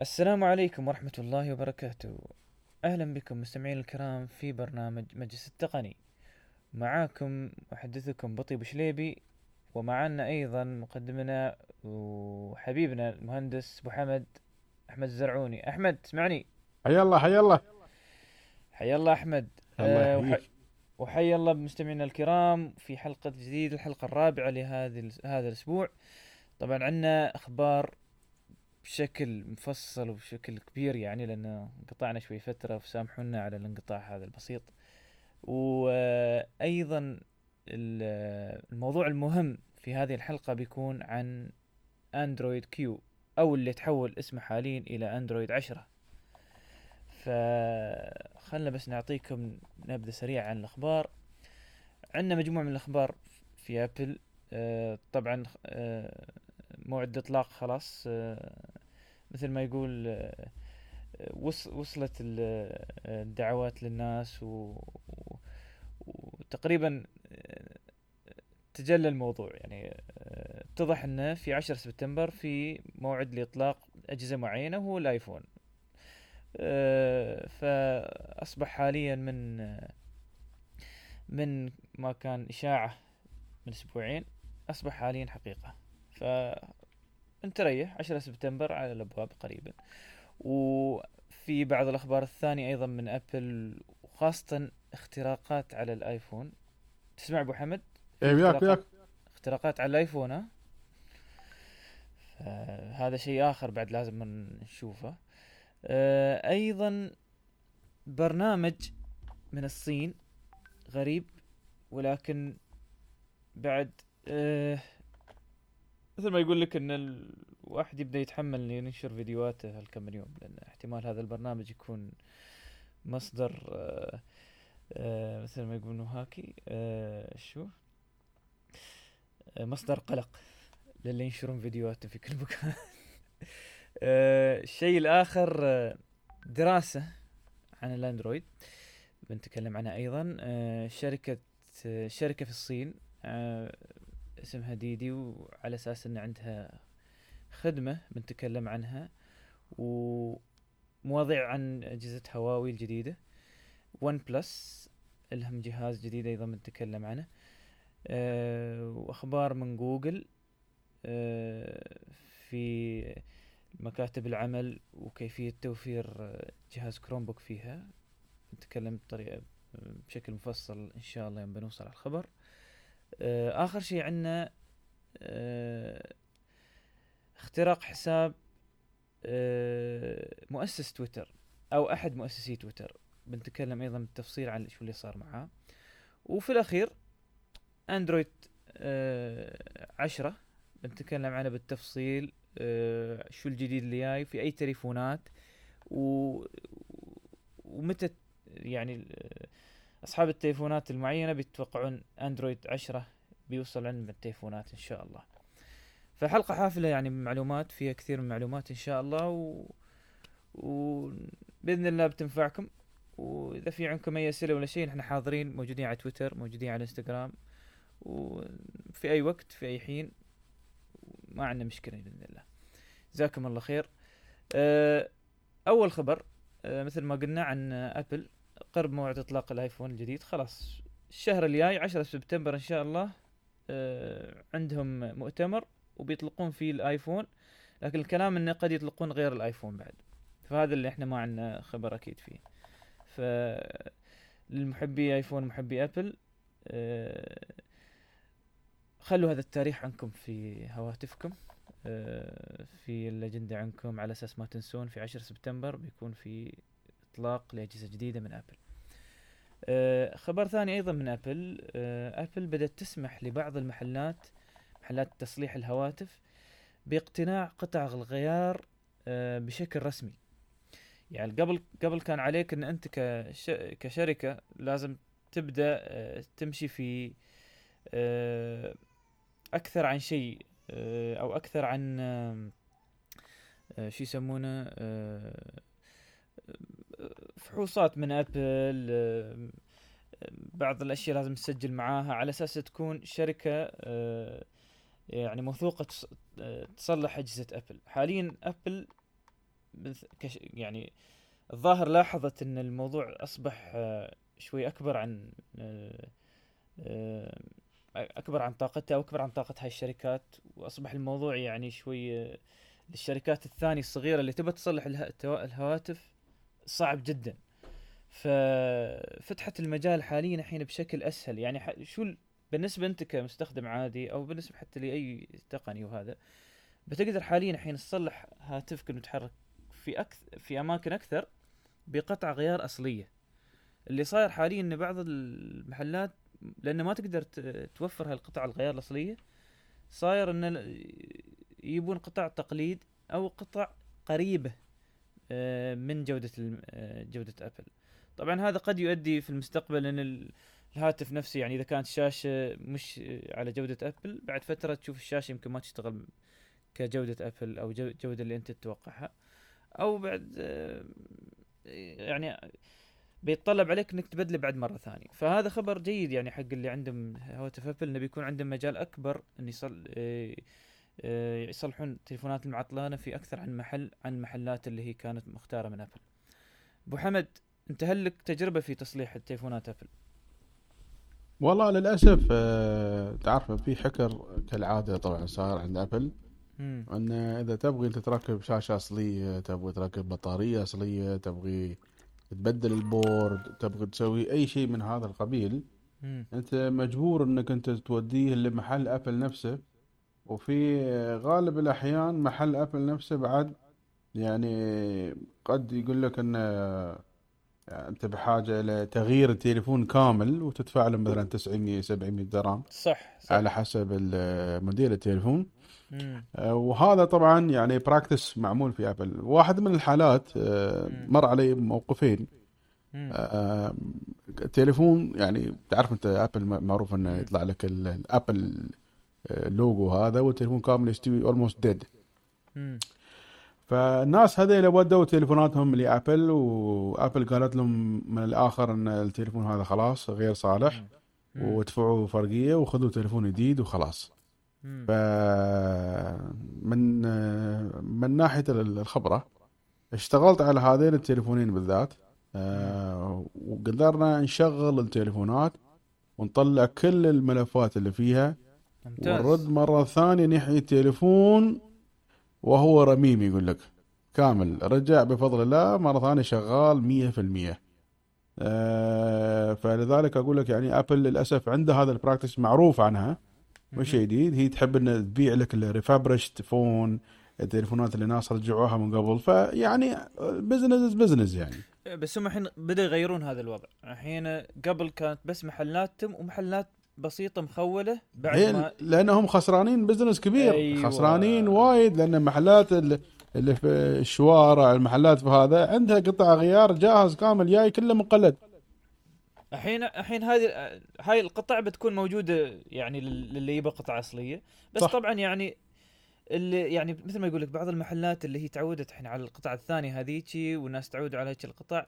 السلام عليكم ورحمة الله وبركاته. أهلا بكم مستمعين الكرام في برنامج مجلس التقني. معاكم محدثكم بطي بشليبي ومعنا أيضا مقدمنا وحبيبنا المهندس أبو حمد أحمد الزرعوني. أحمد اسمعني. حيا الله حيا الله. حيا الله أحمد. الله وح... يحييك. وحيا الله بمستمعينا الكرام في حلقة جديدة الحلقة الرابعة لهذه هذا الأسبوع. طبعا عندنا أخبار بشكل مفصل وبشكل كبير يعني لأن انقطعنا شوي فترة فسامحونا على الانقطاع هذا البسيط. وأيضا الموضوع المهم في هذه الحلقة بيكون عن أندرويد كيو أو اللي تحول اسمه حاليا إلى أندرويد عشرة. فخلنا بس نعطيكم نبذة سريعة عن الأخبار. عندنا مجموعة من الأخبار في أبل طبعا آه، موعد الإطلاق خلاص آه، مثل ما يقول آه، وص- وصلت آه، الدعوات للناس و... وتقريبا آه، تجلى الموضوع. يعني آه، اتضح إنه في 10 سبتمبر في موعد لإطلاق أجهزة معينة وهو الآيفون. آه، فأصبح حاليا من آه، من ما كان إشاعة من أسبوعين أصبح حاليا حقيقة. فأنت ريح 10 سبتمبر على الأبواب قريبا. وفي بعض الأخبار الثانية أيضا من أبل وخاصة اختراقات على الآيفون. تسمع أبو حمد؟ إيه وياك وياك. اختراقات على الآيفون ها؟ فهذا شيء آخر بعد لازم نشوفه. آه، أيضا برنامج من الصين غريب ولكن بعد آه، مثل ما يقول لك إن الواحد يبدأ يتحمل انه ينشر فيديوهاته هالكم يوم لأن احتمال هذا البرنامج يكون مصدر آه، آه، مثل ما يقولون هاكي آه، شو؟ مصدر قلق للي ينشرون فيديوهاتهم في كل مكان. الشيء الآخر دراسة عن الأندرويد بنتكلم عنها أيضا. شركة آه، شركة في الصين اسمها ديدي وعلى أساس إن عندها خدمة بنتكلم عنها ومواضيع عن أجهزة هواوي الجديدة. ون بلس لهم جهاز جديد أيضا بنتكلم عنه. آه، وأخبار من جوجل آه، في مكاتب العمل وكيفية توفير جهاز كروم بوك فيها. نتكلم بطريقة بشكل مفصل إن شاء الله يوم بنوصل على الخبر. آه، آخر شيء عندنا آه، اختراق حساب آه، مؤسس تويتر أو أحد مؤسسي تويتر. بنتكلم أيضا بالتفصيل عن شو اللي صار معاه. وفي الأخير أندرويد آه، عشرة. بنتكلم عنه بالتفصيل شو الجديد اللي جاي في أي تليفونات و... ومتى يعني أصحاب التليفونات المعينة بيتوقعون أندرويد عشرة بيوصل عندهم التليفونات إن شاء الله. فحلقة حافلة يعني معلومات فيها كثير من المعلومات إن شاء الله و... وبإذن الله بتنفعكم. وإذا في عندكم أي أسئلة ولا شيء نحن حاضرين موجودين على تويتر موجودين على إنستغرام وفي أي وقت في أي حين ما عندنا مشكلة بإذن الله. جزاكم الله خير. أه، أول خبر أه، مثل ما قلنا عن أبل قرب موعد إطلاق الآيفون الجديد. خلاص الشهر الجاي 10 سبتمبر إن شاء الله أه، عندهم مؤتمر وبيطلقون فيه الآيفون لكن الكلام إنه قد يطلقون غير الآيفون بعد. فهذا اللي إحنا ما عندنا خبر أكيد فيه. ف للمحبي آيفون محبي أبل أه، خلوا هذا التاريخ عندكم في هواتفكم آه، في الأجندة عندكم على أساس ما تنسون في 10 سبتمبر بيكون في إطلاق لأجهزة جديدة من آه، خبر ثاني أيضا من أبل. آه، أبل بدأت تسمح لبعض المحلات محلات تصليح الهواتف باقتناع قطع الغيار آه، بشكل رسمي. يعني قبل قبل كان عليك إن أنت كش كشركة لازم تبدأ آه، تمشي في آه، أكثر عن شيء آه، أو أكثر عن آه، شو يسمونه آه، فحوصات من ابل آه، بعض الأشياء لازم تسجل معاها على أساس تكون شركة آه، يعني موثوقة تص- آه، تصلح أجهزة ابل حاليا ابل يعني الظاهر لاحظت إن الموضوع أصبح شوي أكبر عن أكبر عن طاقتها أو اكبر عن طاقة هاي الشركات. وأصبح الموضوع يعني شوي للشركات الثانية الصغيرة اللي تبى تصلح الهواتف صعب جدا. ففتحت المجال حاليا الحين بشكل أسهل. يعني شو ال- بالنسبة أنت كمستخدم عادي أو بالنسبة حتى لأي تقني وهذا بتقدر حاليا الحين تصلح هاتفك المتحرك في أكثر في أماكن أكثر بقطع غيار أصلية. اللي صاير حاليا إن بعض المحلات لأنه ما تقدر توفر هالقطع الغيار الأصلية صاير إن يبون قطع تقليد أو قطع قريبة من جودة آه، جودة ابل طبعا هذا قد يؤدي في المستقبل إن ال- الهاتف نفسه يعني إذا كانت الشاشة مش آه، على جودة ابل بعد فترة تشوف الشاشة يمكن ما تشتغل كجودة ابل أو جو- الجوده اللي أنت تتوقعها. أو بعد آه، يعني بيتطلب عليك إنك تبدله بعد مرة ثانية. فهذا خبر جيد يعني حق اللي عندهم هواتف ابل إنه بيكون عندهم مجال أكبر إن يصل آه، آه، يصلحون التليفونات المعطلانة في أكثر عن محل عن المحلات اللي هي كانت مختارة من أبل أبو حمد أنت هل لك تجربة في تصليح التليفونات أبل والله للأسف آه، تعرف في حكر كالعادة طبعا صار عند أبل مم. أن إذا تبغي أنت تركب شاشة أصلية تبغي تركب بطارية أصلية تبغي تبدل البورد تبغي تسوي أي شيء من هذا القبيل. أنت مجبور أنك أنت توديه لمحل أبل نفسه وفي غالب الأحيان محل أبل نفسه بعد يعني قد يقول لك إن يعني أنت بحاجة إلى تغيير التليفون كامل وتدفع له مثلا 900 700 درهم صح صح على حسب موديل التليفون مم. وهذا طبعا يعني practice معمول في أبل واحد من الحالات آه،. مر علي موقفين مم. آه، التليفون يعني تعرف أنت أبل معروف إنه. يطلع لك ال- الأبل آه، لوجو هذا والتليفون كامل يستوي almost dead. فالناس هذول ودوا تليفوناتهم لأبل وأبل قالت لهم من الآخر إن التليفون هذا خلاص غير صالح. وادفعوا فرقية وخذوا تليفون جديد وخلاص. ف من من ناحية الخبرة اشتغلت على هذين التليفونين بالذات آه، وقدرنا نشغل التليفونات ونطلع كل الملفات اللي فيها ممتاز. ونرد مرة ثانية نحيي التليفون وهو رميم يقول لك. كامل. رجع بفضل الله مرة ثانية شغال 100% آه، فلذلك أقول لك يعني ابل للأسف عندها هذا ال practice معروف عنها. مش جديد. هي تحب ان تبيع لك ال refurbished phone التليفونات اللي ناس رجعوها من قبل. فيعني business business يعني. بس هم الحين بدأوا يغيرون هذا الوضع. الحين قبل كانت بس محلاتهم ومحلات بسيطة مخولة بعد ما لأنهم خسرانين بزنس كبير أيوة. خسرانين وايد لأن محلات ال- اللي في الشوارع المحلات في هذا عندها قطع غيار جاهز كامل جاي كله مقلد الحين الحين هذه هاي القطع بتكون موجودة يعني لل- للي يبغى قطع أصلية بس صح. طبعا يعني اللي يعني مثل ما يقول لك بعض المحلات اللي هي تعودت الحين على القطع الثانية هذيجي والناس تعودوا على هيك القطع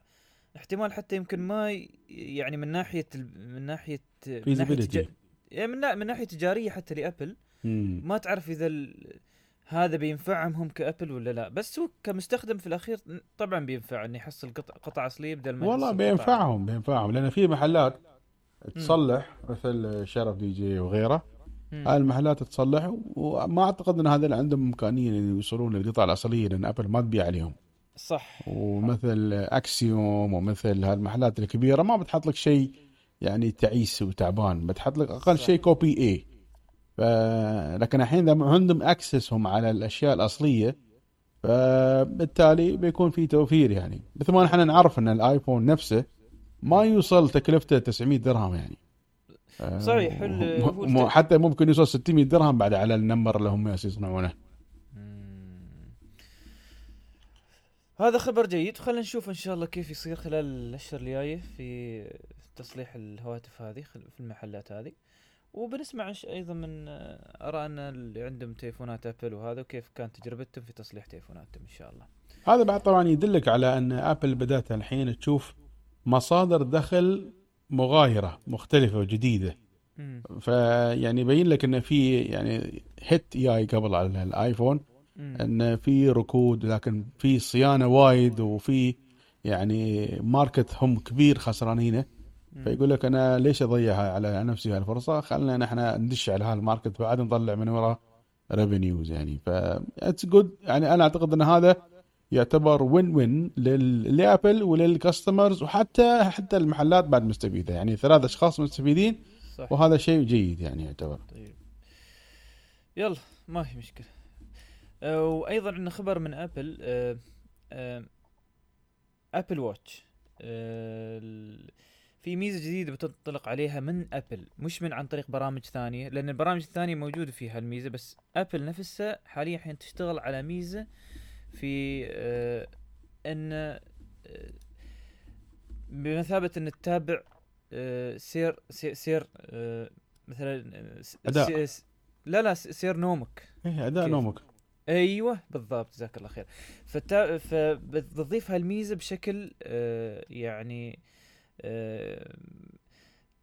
احتمال حتى يمكن ما يعني من ناحية ال- من ناحية من ناحية Feasibility. تجا- يعني من, من ناحية تجارية حتى لأبل مم. ما تعرف إذا ال... هذا بينفعهم هم كأبل ولا لا بس هو كمستخدم في الأخير طبعا بينفع إنه يحصل قطع قطع أصلية بدل ما والله بينفعهم بينفعهم لأن في محلات تصلح مثل شرف دي جي وغيره. هاي المحلات تصلح وما أعتقد إن هذول عندهم إمكانية إن يوصلون للقطع الأصلية لأن أبل ما تبيع عليهم صح. ومثل اكسيوم ومثل هالمحلات الكبيرة ما بتحط لك شيء يعني تعيس وتعبان بتحط لك أقل. شيء copy اي ف... لكن الحين لما عندهم access هم على الأشياء الأصلية فبالتالي بيكون في توفير يعني. مثل ما نحن نعرف إن الآيفون نفسه ما يوصل تكلفته 900 درهم يعني. آه، صحيح، م- الت- حتى ممكن يوصل 600 درهم بعد على ال number اللي هم يصنعونه. هذا خبر جيد خلينا نشوف إن شاء الله كيف يصير خلال الأشهر الجاية في تصليح الهواتف هذه في المحلات هذه وبنسمع أيضا من آه، ارائنا اللي عندهم تليفونات أبل وهذا وكيف كانت تجربتهم في تصليح تليفوناتهم إن شاء الله هذا بعد طبعا يدلك على أن أبل بدأت الحين تشوف مصادر دخل مغايرة مختلفة وجديدة. فيعني يبين لك إن في يعني هيت جاي قبل على الايفون. إن في ركود لكن في صيانة وايد وفي يعني ماركت هم كبير خسرانينه. فيقول لك أنا ليش اضيعها على نفسي هالفرصة؟ خلينا نحن ندش على هالماركت بعد نطلع من وراه revenues يعني. ف it's good يعني أنا أعتقد إن هذا يعتبر win win لأبل ولل customers وحتى حتى المحلات بعد مستفيدة. يعني ثلاث أشخاص مستفيدين صح. وهذا شيء جيد يعني يعتبر. طيب. يلا ما في مشكلة. آه، وأيضا عندنا خبر من أبل آه، آه، أبل واتش في ميزة جديدة بتنطلق عليها من أبل مش من عن طريق برامج ثانية لأن البرامج الثانية موجودة فيها الميزة بس أبل نفسها حاليا حين تشتغل على ميزة في أن آه، بمثابة أن تتابع سير سير, سير مثلا أداء. لا لا سير نومك إيه أداء كيف؟ نومك أيوه بالضبط جزاك الله خير. فتا... فبتضيف هالميزه بشكل آه يعني آه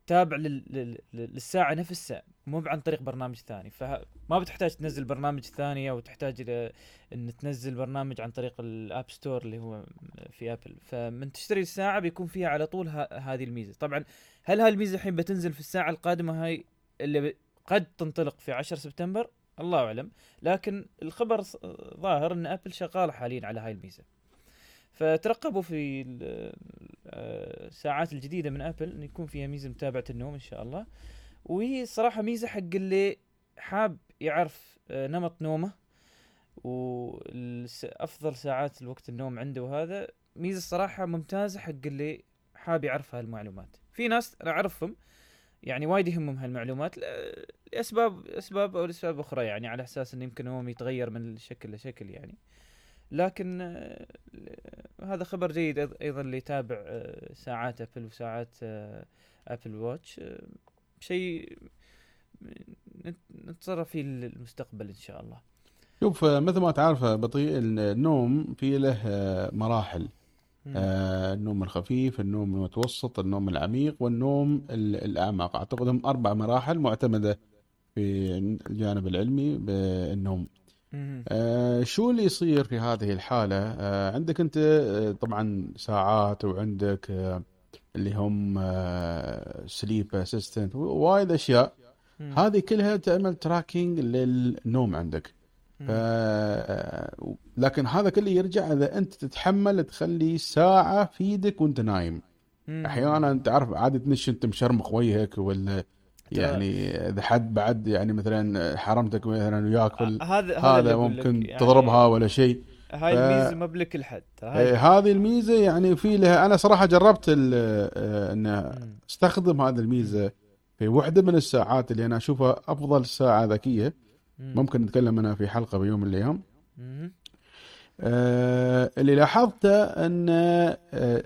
تابع لل... لل... للساعة نفسها مو عن طريق برنامج ثاني. فما بتحتاج تنزل برنامج ثاني أو تحتاج إلى إن تنزل برنامج عن طريق ال App Store اللي هو في ابل فمن تشتري الساعة بيكون فيها على طول ه... هذه الميزة. طبعا هل هاي الميزة الحين بتنزل في الساعة القادمة هاي اللي ب... قد تنطلق في 10 سبتمبر؟ الله أعلم. لكن الخبر ظاهر إن آبل شغالة حاليا على هاي الميزة. فترقبوا في آه، الساعات الجديدة من آبل إن يكون فيها ميزة متابعة النوم إن شاء الله. وهي صراحة ميزة حق اللي حاب يعرف آه، نمط نومه. وافضل ساعات الوقت النوم عنده وهذا ميزة الصراحه ممتازة حق اللي حاب يعرف هالمعلومات في ناس أنا أعرفهم يعني وايد يهمهم هالمعلومات لأسباب أسباب أو لأسباب أخرى يعني على أساس انه يمكن نومهم يتغير من شكل لشكل يعني. لكن آه، هذا خبر جيد أيضا اللي يتابع آه، ساعات ابل وساعات ابل واتش آه، شيء نت- نتصرف فيه للمستقبل إن شاء الله. شوف مثل ما تعرف بطيء النوم في له مراحل. آه، النوم الخفيف النوم المتوسط النوم العميق والنوم ال- الأعمق أعتقد هم أربع مراحل معتمدة في الجانب العلمي بالنوم. آه، شو اللي يصير في هذه الحالة آه، عندك أنت آه، طبعا ساعات وعندك آه، اللي هم sleep assistant وايد أشياء مم. هذه كلها تعمل tracking للنوم عندك. ف... لكن هذا كله يرجع إذا أنت تتحمل تخلي ساعة في إيدك وأنت نايم. أحيانا أنت عارف عادي تنش أنت مشرمخ وجهك ولا يعني إذا حد بعد يعني مثلا حرمتك مثلا وياك هذا هذا ممكن يعني تضربها ولا شيء هاي ف- الميزة ما بلك الحد إيه، هاي هذه الميزة يعني في لها أنا صراحة جربت ال- آه، إن. أستخدم هذه الميزة في واحدة من الساعات اللي أنا أشوفها أفضل ساعة ذكية. ممكن نتكلم عنها في حلقة بيوم من الأيام. آه، اللي لاحظته أن آه،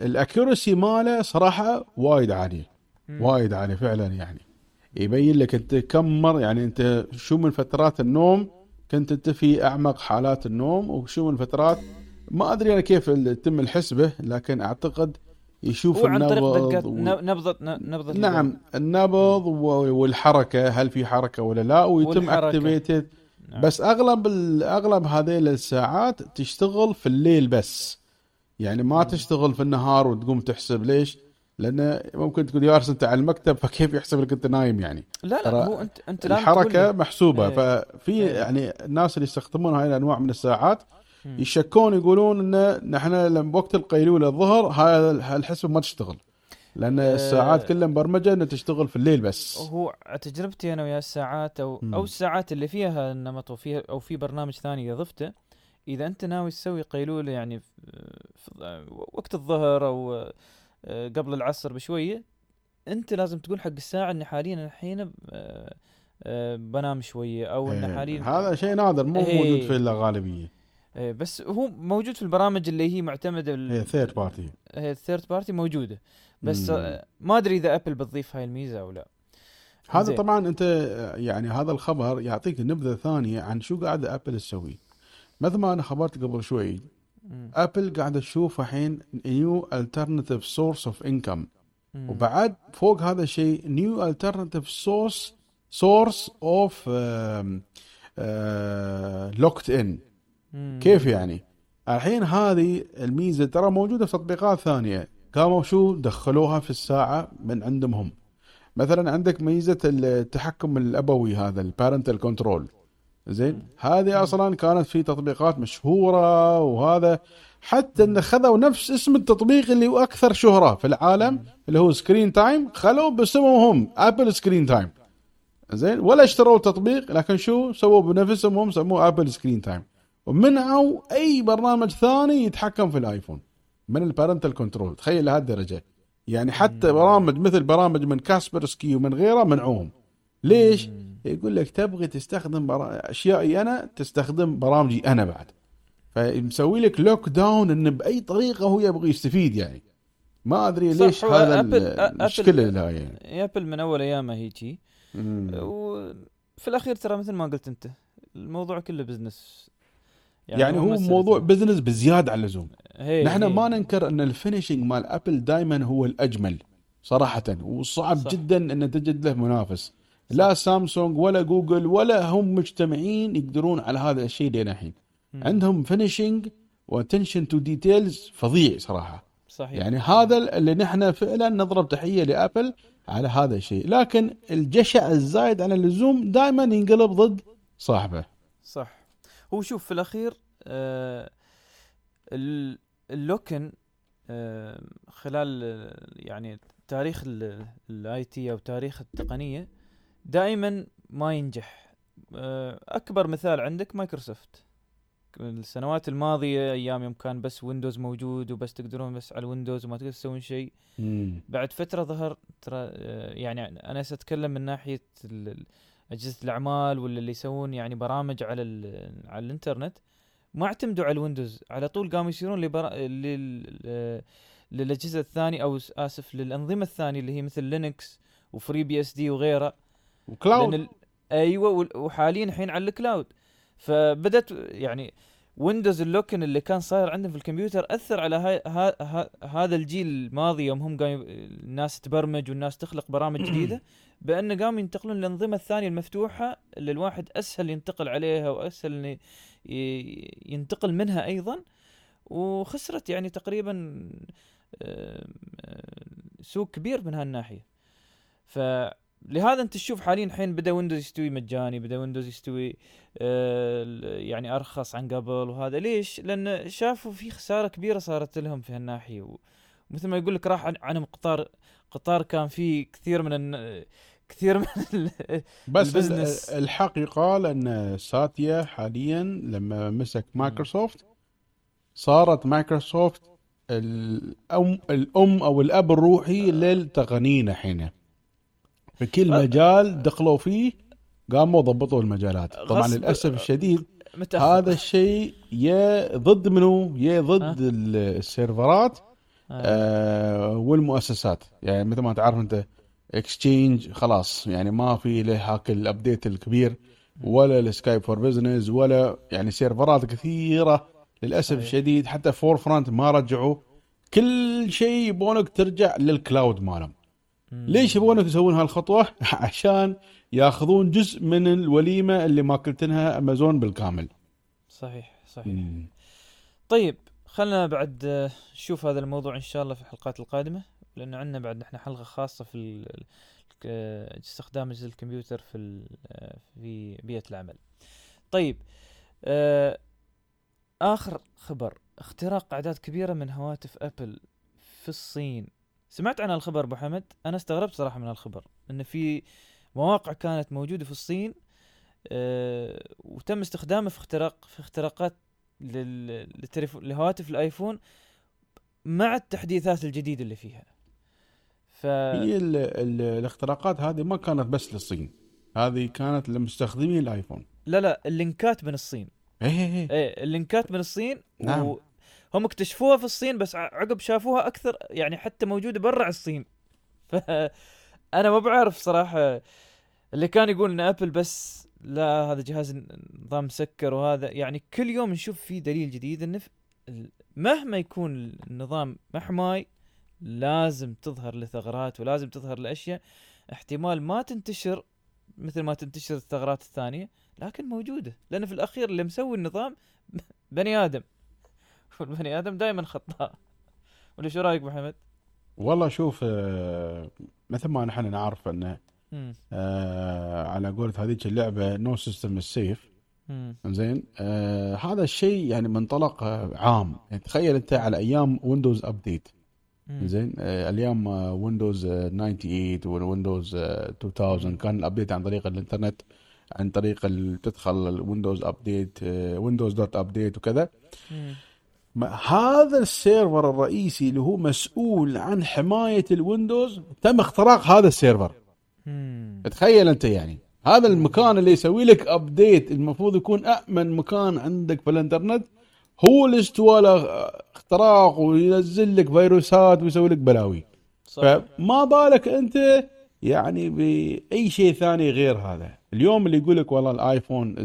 الأكيورسي ماله صراحة وايد عاليه مم. وايد عاليه فعلا يعني يبين لك أنت كم مر يعني أنت شو من فترات النوم كنت أنت في أعمق حالات النوم وشو من فترات ما أدري أنا كيف تم الحسبه لكن أعتقد يشوف عن طريق النبض دقات و- نبضة نبضة نعم النبض و- والحركة هل في حركة ولا لا ويتم والحركة. اكتيفيتد نعم. بس أغلب أغلب هذيل الساعات تشتغل في الليل بس يعني ما تشتغل في النهار وتقوم تحسب ليش؟ لأن ممكن تكون جالس أنت على المكتب فكيف يحسب لك أنت نايم يعني لا لا هو انت أنت الحركة. محسوبة إيه. ففي إيه. يعني الناس اللي يستخدمون هاي الأنواع من الساعات. يشكون يقولون إن نحن لما وقت القيلولة الظهر هاي الحسبه ما تشتغل لأن آه. الساعات كلها مبرمجة إنها تشتغل في الليل بس هو تجربتي أنا ويا الساعات أو مم. أو الساعات اللي فيها النمط وفيها أو في برنامج ثاني إذا ضفته إذا أنت ناوي تسوي قيلولة يعني في وقت الظهر أو آه، قبل العصر بشوية أنت لازم تقول حق الساعة إن حاليا الحين آه، بنام شوية أو إن إيه. حاليا هذا شيء نادر مو إيه. موجود في الغالبيه آه، بس هو موجود في البرامج اللي هي معتمدة هي third party هي ال third party موجودة بس مم. ما أدري إذا ابل بتضيف هاي الميزة أو لا هذا زين. طبعا أنت يعني هذا الخبر يعطيك نبذة ثانية عن شو قاعدة ابل تسوي مثل ما أنا خبرت قبل شوي مم. ابل قاعدة تشوف الحين new alternative source of income. وبعد فوق هذا الشيء new alternative source source of locked in. كيف يعني؟ الحين هذه الميزة ترى موجودة في تطبيقات ثانية. قاموا شو؟ دخلوها في الساعة من عندهم. هم مثلا عندك ميزة التحكم الأبوي هذا ال parental control. زين؟ هذه أصلا كانت في تطبيقات مشهورة وهذا حتى إن خذوا نفس اسم التطبيق اللي هو أكثر شهرة في العالم اللي هو screen time خلوه باسمهم هم ابل screen time زين؟ ولا اشتروا التطبيق لكن شو؟ سووا بنفسهم هم سموه ابل screen time ومنعوا أي برنامج ثاني يتحكم في الآيفون. من ال parental control. تخيل لهالدرجة. يعني حتى برامج مثل برامج من كاسبرسكي ومن غيره منعوهم. ليش؟ مم. يقول لك تبغي تستخدم برا... أشيائي أنا تستخدم برامجي أنا بعد. فمسوي لك lock down انه بأي طريقة هو يبغى يستفيد يعني. ما أدري ليش هذا أبل- المشكلة أبل- هاي يعني. ابل من أول ايامها هيج هي. وفي الأخير ترى مثل ما قلت أنت الموضوع كله business يعني هو مسألة- موضوع business بزيادة عن اللزوم. هي نحن هي. ما ننكر أن ال finishing مال ابل دائما هو الأجمل صراحة. وصعب صح. جدا أن تجد له منافس. لا سامسونج ولا جوجل ولا هم مجتمعين يقدرون على هذا الشيء لين الحين. عندهم finishing و attention to details فظيع صراحة. صحيح. يعني هذا اللي نحن فعلا نضرب تحية لأبل على هذا الشيء. لكن الجشع الزايد عن اللزوم دائما ينقلب ضد صاحبه. صح. هو شوف في الأخير آه ال- ال lock in آه خلال يعني تاريخ ال IT أو تاريخ التقنية دائما ما ينجح. آه أكبر مثال عندك مايكروسوفت. السنوات الماضية أيام يوم كان بس ويندوز موجود وبس تقدرون بس على الويندوز وما تقدر تسوون شيء. بعد فترة ظهر ترى يعني أنا ساتكلم من ناحية أجهزة الأعمال ولا اللي يسوون يعني برامج على ال- على الإنترنت ما اعتمدوا على الويندوز. على طول قاموا يصيرون لبرا... لل... للأجهزة الثانية أو آسف للأنظمة الثانية اللي هي مثل لينكس و FreeBSD وغيره و cloud. ال... أيوه وحاليا الحين على ال cloud. فبدت يعني ويندوز ال lock-in اللي كان صاير عندهم في الكمبيوتر أثر على هاي ها ها هذا الجيل الماضي يوم هم قايم الناس تبرمج والناس تخلق برامج جديدة بأن قاموا ينتقلون للأنظمة الثانية المفتوحة اللي الواحد أسهل ينتقل عليها وأسهل ينتقل منها أيضا. وخسرت يعني تقريبا سوق كبير من هالناحية. فلهذا انت تشوف حاليا الحين بدأ ويندوز يستوي مجاني بدأ ويندوز يستوي آه، يعني أرخص عن قبل وهذا. ليش؟ لأن شافوا في خسارة كبيرة صارت لهم في هالناحية. ومثل ما يقول لك راح عن- قطار قطار كان فيه كثير من الن- كثير من ال- بس ال business. ال- الحق يقال أن ساتيا حاليا لما مسك مايكروسوفت صارت مايكروسوفت الام الأم أو الأب الروحي للتقنيين الحين. في كل. مجال دخلوا فيه قاموا ضبطوا المجالات طبعا للأسف الشديد متأخر هذا الشيء يا ضد منو يا ضد أه. ال- السيرفرات آه. آه والمؤسسات يعني مثل ما تعرف أنت Exchange خلاص يعني ما في له هاك ال update الكبير ولا ال Skype for Business ولا يعني سيرفرات كثيرة للأسف صحيح. الشديد حتى Forefront ما رجعوا كل شيء يبونك ترجع لل cloud مالهم. ليش يبونك يسوون هالخطوة؟ عشان ياخذون جزء من الوليمة اللي ماكلتنها أمازون بالكامل. صحيح صحيح. طيب خلنا بعد نشوف هذا الموضوع إن شاء الله في الحلقات القادمة لأنه عندنا بعد نحن حلقة خاصة في استخدام أجهزة الكمبيوتر في في بيئة العمل. طيب آه، آخر خبر اختراق أعداد كبيرة من هواتف أبل في الصين. سمعت عن الخبر أبو حمد؟ أنا استغربت صراحة من الخبر إن في مواقع كانت موجودة في الصين آه، وتم استخدامه في اختراق في اختراقات لل- للتليفون لهواتف الآيفون مع التحديثات الجديدة اللي فيها ف هي ال ال الاختراقات هذه ما كانت بس للصين هذه كانت لمستخدمي الآيفون لا لا اللينكات من الصين إيه إيه إيه إيه اللينكات من الصين نعم. هم اكتشفوها في الصين بس عقب شافوها أكثر يعني حتى موجودة برا الصين. فأنا ما بعرف صراحة. اللي كان يقول إن آبل بس لا هذا جهاز نظام مسكر وهذا يعني كل يوم نشوف فيه دليل جديد انه مهما يكون النظام محماي لازم تظهر له ثغرات ولازم تظهر له اشياء احتمال ما تنتشر مثل ما تنتشر الثغرات الثانية لكن موجودة. لأن في الأخير اللي مسوي النظام بني آدم. والبني آدم دائما خطاء ولا شو رأيك محمد؟ والله شوف آه، مثل ما نحن نعرف أنه. آه، على قولة هذيك اللعبة no system is safe. زين آه هذا الشيء يعني منطلق آه، عام يعني تخيل أنت على أيام ويندوز update. زين آه الأيام ويندوز آه، 98 ويندوز آه، 2000 كان ال update عن طريق الإنترنت عن طريق تدخل الويندوز update ويندوز dot update وكذا هذا ال server الرئيسي اللي هو مسؤول عن حماية الويندوز تم اختراق هذا ال server. تخيل أنت يعني. هذا المكان اللي يسوي لك update المفروض يكون امن مكان عندك في الإنترنت هو اللي استوى له اختراق وينزل لك فيروسات ويسوي لك بلاوي. صح. فما بالك أنت يعني بأي شيء ثاني غير هذا؟ اليوم اللي يقول لك والله الآيفون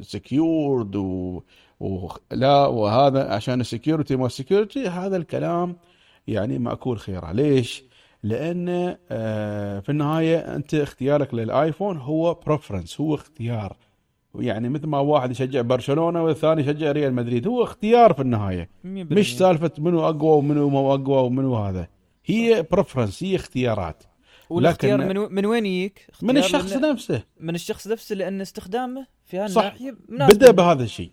secured و... ولا وهذا عشان ال security ما ال security هذا الكلام يعني مأكول خيره ليش؟ لأن آه، في النهاية أنت اختيارك للآيفون هو preference هو اختيار. يعني مثل ما واحد يشجع برشلونة والثاني يشجع ريال مدريد هو اختيار في النهاية. مش. سالفة منو أقوى ومنو مو أقوى ومنو هذا. هي preference هي اختيارات. والاختيار لكن- من و- من وين يجيك؟ من الشخص نفسه. من الشخص نفسه لأن استخدامه في. هالناحيه بدأ بهذا الشيء.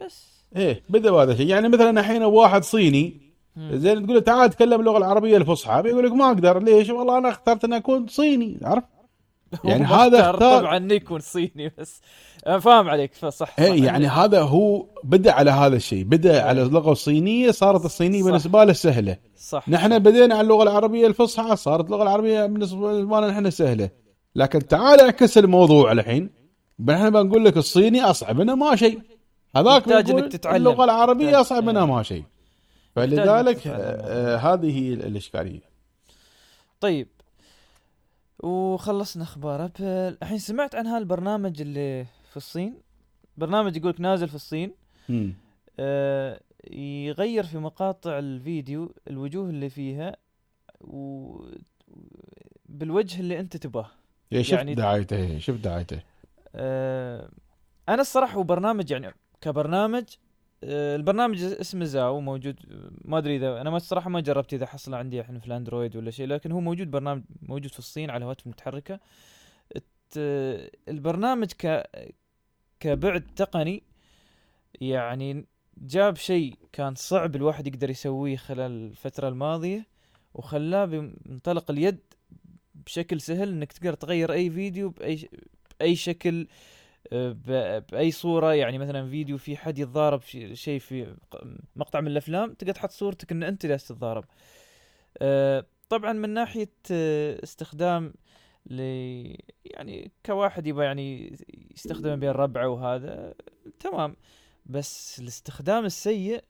بس. إيه بدا بهذا الشيء يعني مثلا الحين واحد صيني. زين تقول له تعال تكلم اللغة العربية الفصحى بيقول لك ما أقدر ليش؟ والله أنا اخترت ان أكون صيني عرف؟ يعني هذا اختار طبعا إنه يكون صيني بس. فاهم عليك فصح إيه يعني هذا هو بدأ على هذا الشيء بدأ على اللغة الصينية صارت الصينية صح. بالنسبة له سهلة. صح. نحن بدينا على اللغة العربية الفصحى صارت اللغة العربية بالنسبة لنا نحن سهلة. لكن تعال اعكس الموضوع الحين. نحن بنقول لك الصيني أصعب منه ما شيء. هذاك إنك تتعلم. اللغة العربية أصعب منها ما شيء فلذلك. آه، آه، هذه الإشكالية. طيب. وخلصنا أخبار أبل. الحين سمعت عن هالبرنامج اللي في الصين. برنامج يقولك نازل في الصين. آه يغير في مقاطع الفيديو الوجوه اللي فيها و بالوجه اللي أنت تباه إيه، شفت يعني- دعايته شفت دعايته. آه أنا الصراحة هو برنامج يعني كبرنامج آه البرنامج اسمه زاو موجود ما أدري إذا أنا ما الصراحة ما جربت إذا حصل عندي الحين في الأندرويد ولا شيء لكن هو موجود برنامج موجود في الصين على هواتف متحركة. الت- البرنامج ك كبعد تقني يعني جاب شيء كان صعب الواحد يقدر يسويه خلال الفترة الماضية وخلاه بمنطلق اليد بشكل سهل إنك تقدر تغير أي فيديو بأي بأي شكل بأي صورة يعني مثلا فيديو في حد يتضارب في شيء في مقطع من الأفلام تقدر تحط صورتك إن أنت جالس تتضارب آه، طبعا من ناحية آه، استخدام ل يعني كواحد يبغى يعني يستخدمه بين ربعه وهذا تمام بس الاستخدام السيء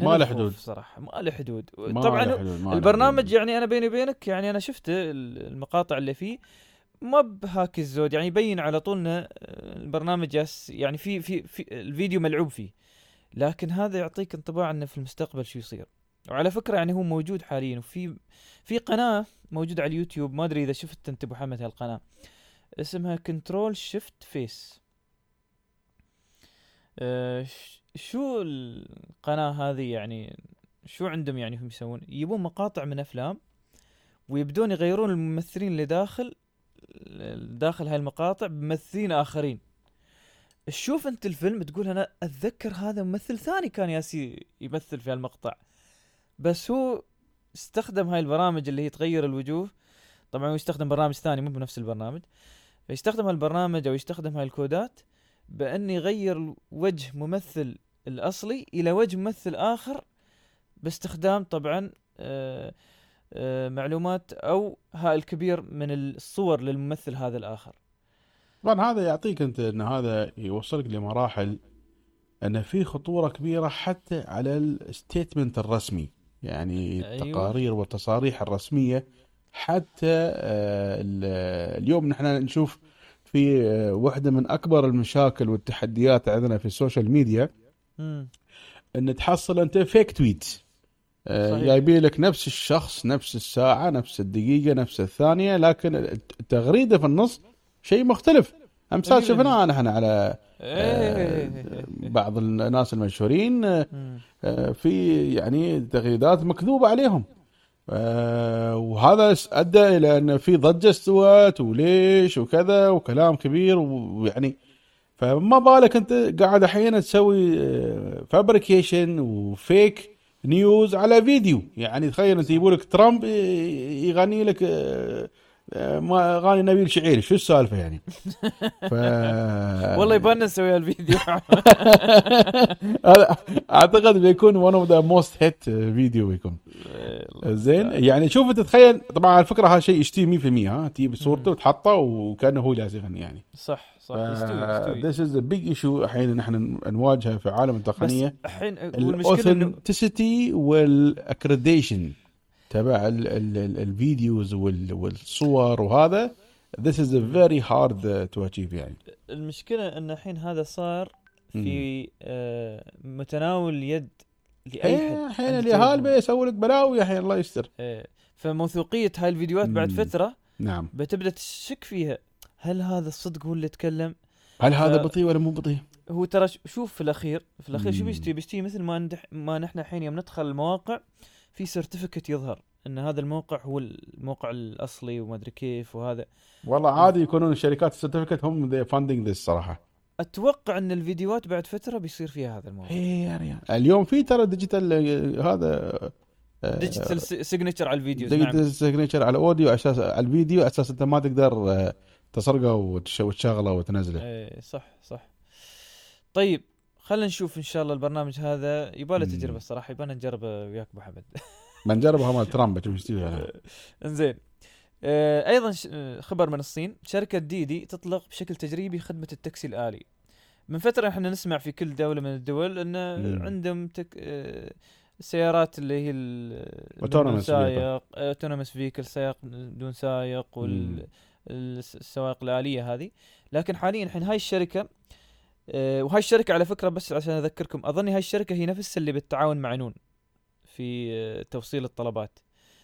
ما له حدود. صراحة ما له حدود ما طبعا حدود، ما البرنامج حدود. يعني أنا بيني وبينك يعني أنا شفت ال- المقاطع اللي فيه ما بهاك الزود يعني يبين على طول إنه البرنامج جالس يعني في في في الفيديو ملعوب فيه. لكن هذا يعطيك انطباع إنه في المستقبل شو يصير. وعلى فكرة يعني هو موجود حاليا وفي في قناة موجودة على اليوتيوب ما أدري إذا شفت أنت أبو حمد هالقناة اسمها Ctrl Shift Face. آه، شو القناة هذه يعني؟ شو عندهم يعني هم يسوون؟ يبون مقاطع من أفلام ويبدون يغيرون الممثلين اللي داخل داخل هاي المقاطع بممثلين آخرين. تشوف أنت الفيلم تقول أنا أتذكر هذا ممثل ثاني كان ياسي يمثل في هالمقطع. بس هو استخدم هاي البرامج اللي هي تغير الوجوه. طبعا هو يستخدم برنامج ثاني مو بنفس البرنامج. فيستخدم هالبرنامج أو يستخدم هاي الكودات بأن يغير وجه ممثل الأصلي إلى وجه ممثل آخر باستخدام طبعا آه معلومات أو هائل كبير من الصور للممثل هذا الآخر طبعا هذا يعطيك أنت إن هذا يوصلك لمراحل أن في خطورة كبيرة حتى على ال statement الرسمي يعني أيوة. التقارير والتصاريح الرسمية حتى آه، ال- اليوم نحن نشوف في آه، واحدة من أكبر المشاكل والتحديات عندنا في ال social media مم. إن تحصل أنت فيك تويت صحيح. جايبين لك نفس الشخص نفس الساعة نفس الدقيقة نفس الثانية لكن التغريده في النص شيء مختلف أمثال. شفناها نحن على إيه. بعض الناس المشهورين آه،. آه، في يعني تغريدات مكذوبة عليهم آه، وهذا أدى إلى أن في ضجة استوت وليش وكذا وكلام كبير ويعني فما بالك أنت قاعد أحيانا تسوي fabrication و fake news على فيديو. يعني تخيل يجيبوا لك ترامب يغني لك آه، ما اغاني نبيل شعيل شو السالفة يعني؟ ف والله يبان نسوي هالفيديو. هذا أعتقد بيكون one of the most hit video بيكون. زين يعني شوف انت تخيل طبعا على فكرة هذا شيء اشتي 100% ها. تجيب صورته وتحطه وكأنه هو جالس يغني يعني. صح صح. يستوي this is big issue الحين نحن نواجهه في عالم بس التقنية. الحين والمشكلة انه ال authenticity وال accreditation تبع ال ال ال الفيديوز وال والصور وهذا this is a very hard to achieve يعني المشكلة إن الحين هذا صار في آه، متناول يد لأي حد إيه الحين اليهال. بيسوي لك بلاوي الحين الله يستر إيه. فموثوقية هاي الفيديوهات بعد. فترة نعم بتبدأ تشك فيها هل هذا الصدق هو اللي يتكلم هل هذا بطيء ولا مو بطيء؟ هو ترى شوف في الأخير في الأخير شو. بيشتي بيشتي مثل ما ما نحن الحين يوم ندخل المواقع في certificate يظهر إن هذا الموقع هو الموقع الأصلي وما أدري كيف وهذا. والله عادي يكونون الشركات ال certificate هم they funding this صراحة. أتوقع إن الفيديوهات بعد فترة بيصير فيها هذا الموضوع يا ريال. اليوم في ترى digital آه، هذا digital signature على ال videos نعم. digital signature على ال audio على أساس على الفيديو أساس أنت ما تقدر آه، تسرقه وتش- وتشغله وتنزله. إيه صح صح. طيب خلينا نشوف إن شاء الله البرنامج هذا يبغى له. تجربة الصراحة يبغى نجربه وياك أبو حمد بنجربها مال ترامب إيش. إنزين آه، أيضا آه، خبر من الصين شركة ديدي تطلق بشكل تجريبي خدمة التاكسي الآلي من فترة إحنا نسمع في كل دولة من الدول إن مم. عندهم تك... آه، السيارات اللي هي vehicle. سائق autonomous vehicle سائق بدون سائق مم. والسوائق الآلية هذه لكن حاليا الحين هاي الشركة آه، وهاي الشركة على فكرة بس عشان أذكركم اظن هاي الشركة هي نفس اللي بالتعاون مع نون في آه، توصيل الطلبات.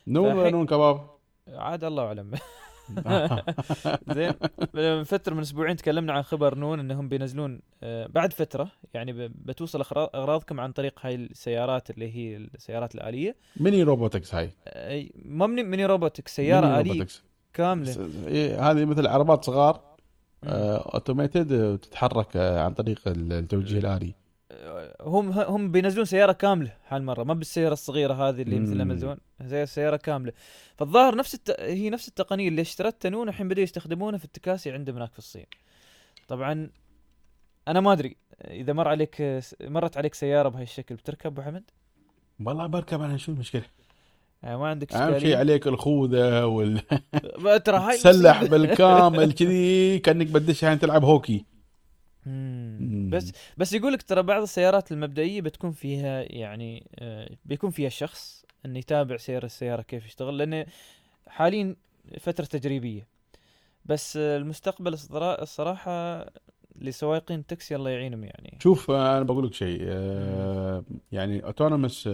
نون ولا نون كباب؟ عاد الله أعلم. زين من فترة من أسبوعين تكلمنا عن خبر نون إنهم بينزلون آه، بعد فترة يعني بتوصل أغراضكم عن طريق هاي السيارات اللي هي السيارات الآلية. mini robotics هاي. ما mini robotic سيارة ميني آلية robotics. كاملة. إيه، هذه مثل عربات صغار. automated وتتحرك آه، عن طريق التوجيه الآلي آه، هم هم بينزلون سيارة كاملة هالمرة ما بالسيارة الصغيرة هذه اللي مثل. أمازون زي سيارة كاملة فالظاهر نفس الت... هي نفس التقنية اللي اشترتها نون الحين بدأوا يستخدمونها في التكاسي عندهم هناك في الصين طبعا أنا ما أدري إذا مر عليك مرت عليك سيارة بهاي الشكل بتركب أبو حمد والله بركب أنا شو المشكلة؟ يعني ما عندك أهم شيء عليك الخوذة وال ترى هاي تسلح. بالكامل كذي كأنك بدش الحين تلعب هوكي. مم. بس بس يقول لك ترى بعض السيارات المبدئية بتكون فيها يعني آه، بيكون فيها شخص إنه يتابع سير السيارة كيف يشتغل لأن حاليا فترة تجريبية. بس آه، المستقبل الصرا- الصراحة لسواقين التاكسي الله يعينهم يعني. شوف آه، أنا بقول لك شيء آه، يعني autonomous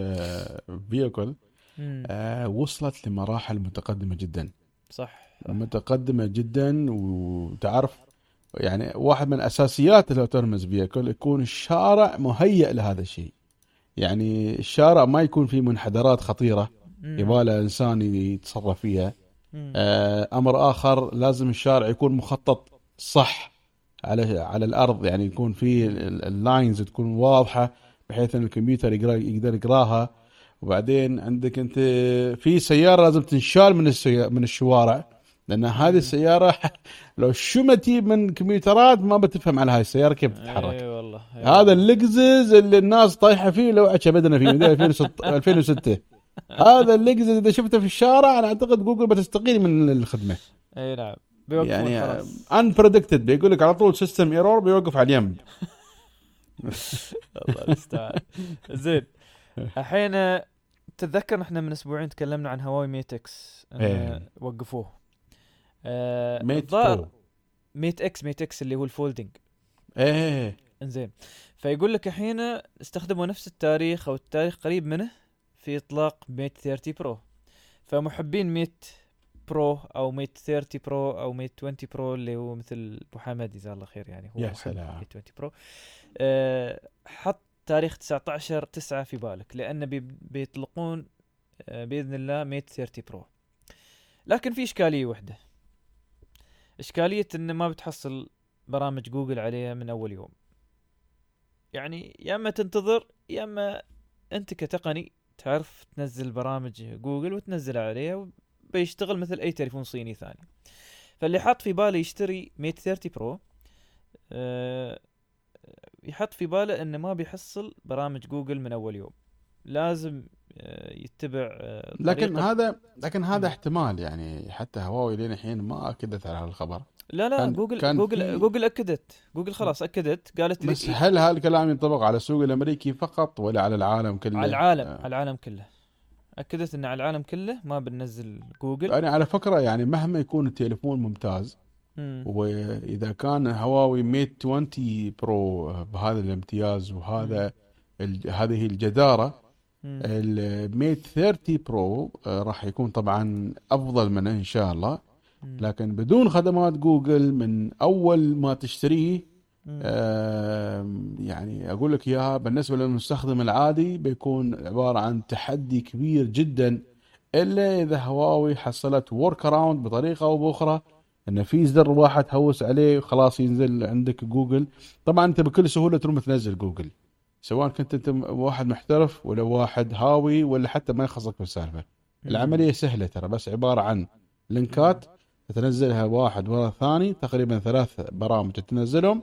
vehicle مم. وصلت لمراحل متقدمة جدا صح متقدمة جدا وتعرف يعني واحد من أساسيات ال autonomous vehicle يكون الشارع مهيئ لهذا الشيء يعني الشارع ما يكون فيه منحدرات خطيرة. يبغى إنسان يتصرف فيها. آه، أمر آخر لازم الشارع يكون مخطط صح على على الأرض يعني يكون في اللاينز تكون واضحة بحيث إن الكمبيوتر يقدر يقراها وبعدين عندك انت في سيارة لازم تنشال من السي... من الشوارع لأن هذه السيارة لو شمتي من كمبيوترات ما بتفهم على هاي السيارة كيف تتحرك. اي والله إي هذا والله. اللقزز اللي الناس طايحة فيه لو بدنا فيه من 2006 2006 هذا اللقزز إذا شفته في الشارع أنا أعتقد جوجل بتستقيل من الخدمة. إي نعم يعني خلاص. unpredicted بيقول لك على طول system error بيوقف على اليم. الله المستعان. زين الحين تتذكر إحنا من أسبوعين تكلمنا عن هواوي Mate X إن إيه. وقفوه. آه Mate الظاهر Pro Mate X Mate X اللي هو ال folding. إيه إنزين. فيقول لك الحين استخدموا نفس التاريخ أو التاريخ قريب منه في إطلاق Mate 30 Pro. فمحبين Mate Pro أو Mate 30 Pro أو Mate 20 Pro اللي هو مثل أبو حمد جزاه الله خير يعني هو يا سلام. Mate 20 Pro. آه حط تاريخ 19 9 في بالك بي بيطلقون آه بإذن الله Mate 30 Pro. لكن في إشكالية واحدة إشكالية انه ما بتحصل برامج جوجل عليها من أول يوم. يعني يا إما تنتظر يا إما أنت كتقني تعرف تنزل برامج جوجل وتنزلها عليها بيشتغل مثل أي تليفون صيني ثاني. فاللي حط في باله يشتري Mate 30 Pro آه يحط في باله إنه ما بيحصل برامج جوجل من أول يوم. لازم آه يتبع آه لكن هذا لكن هذا مم. احتمال يعني حتى هواوي لين الحين ما أكدت على هالخبر. لا لا كان- جوجل كان جوجل في- جوجل أكدت. جوجل خلاص أكدت قالت لي بس هل هالكلام ينطبق على السوق الأمريكي فقط ولا على العالم كله؟ على العالم آه. على العالم كله. أكدت إن على العالم كله ما بننزل جوجل. أنا على فكرة يعني مهما يكون التليفون ممتاز مم. وإذا كان هواوي Mate 20 Pro بهذا الامتياز وهذا ال- هذه الجدارة. ال Mate 30 Pro آه، راح يكون طبعا أفضل منه إن شاء الله مم. لكن بدون خدمات جوجل من أول ما تشتريه يعني أقول لك إياها بالنسبة للمستخدم العادي بيكون عبارة عن تحدي كبير جدا إلا إذا هواوي حصلت workaround بطريقة أو بأخرى انه في زر واحد تهوس عليه وخلاص ينزل عندك جوجل. طبعا أنت بكل سهولة تروح تنزل جوجل سواء كنت أنت واحد محترف ولا واحد هاوي ولا حتى ما يخصك بالسالفة. العملية سهلة ترى بس عبارة عن لينكات تنزلها واحد ورا الثاني تقريبا ثلاث برامج تنزلهم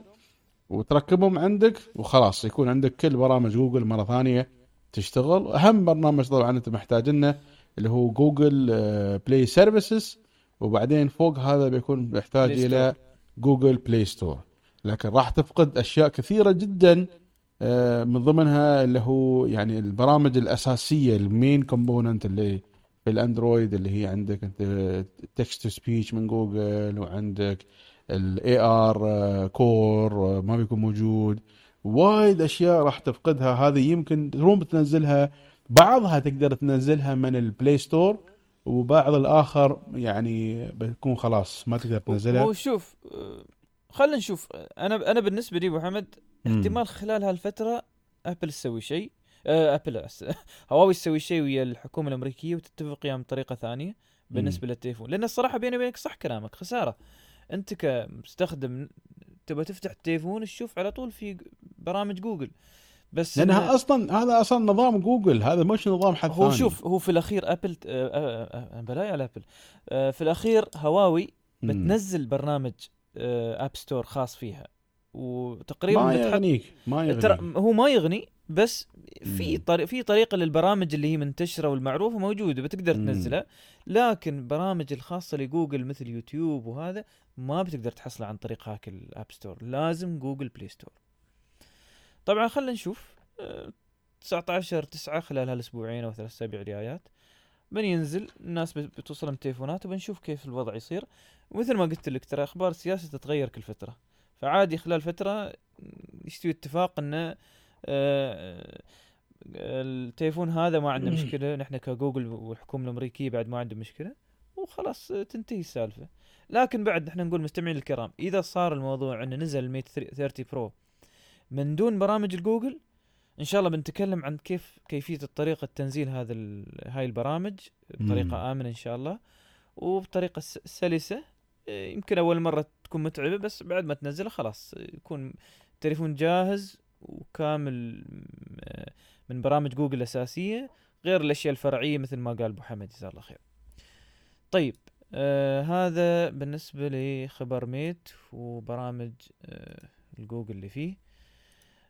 وتركبهم عندك وخلاص يكون عندك كل برامج جوجل مرة ثانية تشتغل. أهم برنامج طبعا أنت محتاجنه اللي هو Google Play Services. وبعدين فوق هذا بيكون محتاج Play إلى Google Play Store لكن راح تفقد أشياء كثيرة جدا آه، من ضمنها اللي هو يعني البرامج الأساسية ال main component اللي في الأندرويد اللي هي عندك أنت text to speech من جوجل وعندك ال AR Core ما بيكون موجود. وايد أشياء راح تفقدها. هذه يمكن تروم بتنزلها بعضها تقدر تنزلها من ال Play Store وبعض الآخر يعني بتكون خلاص ما تقدر تنزلها. هو شوف آه، خلينا نشوف. أنا أنا بالنسبة لي ابو حمد. احتمال خلال هالفترة أبل تسوي شيء آه، أبل هواوي تسوي شيء ويا الحكومة الأمريكية وتتفق وياهم بطريقة ثانية بالنسبة للتليفون. لأن الصراحة بيني وبينك صح كلامك خسارة. أنت كمستخدم تبغى تفتح التليفون تشوف على طول في برامج جوجل. بس لأنها إنه- أصلا هذا أصلا نظام جوجل هذا مش نظام حد هو ثاني. شوف هو في الأخير apply آه، آه، آه، apply على apple في الأخير هواوي. بتنزل برنامج app store خاص فيها. وتقريبا ما يغنيك ما ترى يغنيك. هو ما يغني بس في. طريق في طريقة للبرامج اللي هي منتشرة والمعروفة موجودة بتقدر. تنزلها. لكن برامج الخاصة لجوجل مثل يوتيوب وهذا ما بتقدر تحصلها عن طريق هاك ال app store لازم Google Play Store طبعا خلينا نشوف. آه، 19 9 خلال هالأسبوعين أو ثلاث أسابيع الجايات. بنينزل الناس بت- بتوصلهم تليفونات وبنشوف كيف الوضع يصير. ومثل ما قلت لك ترى أخبار السياسة تتغير كل فترة. فعادي خلال فترة يستوي اتفاق انه آه، التليفون هذا ما عنده مشكلة. نحن كجوجل والحكومة الأمريكية بعد ما عندهم مشكلة. وخلاص آه، تنتهي السالفة. لكن بعد نحن نقول مستمعين الكرام إذا صار الموضوع انه نزل ال Mate 30 Pro من دون برامج الجوجل إن شاء الله بنتكلم عن كيف كيفية الطريقة تنزيل هذا هاي البرامج مم. بطريقه آمنة إن شاء الله وبطريقة سلسة إيه، يمكن أول مرة تكون متعبة بس بعد ما تنزلها خلاص يكون التليفون جاهز وكامل من برامج جوجل الاساسيه غير الأشياء الفرعية مثل ما قال أبو حمد جزاه الله خير. طيب آه هذا بالنسبة لخبر Mate وبرامج آه الجوجل اللي فيه.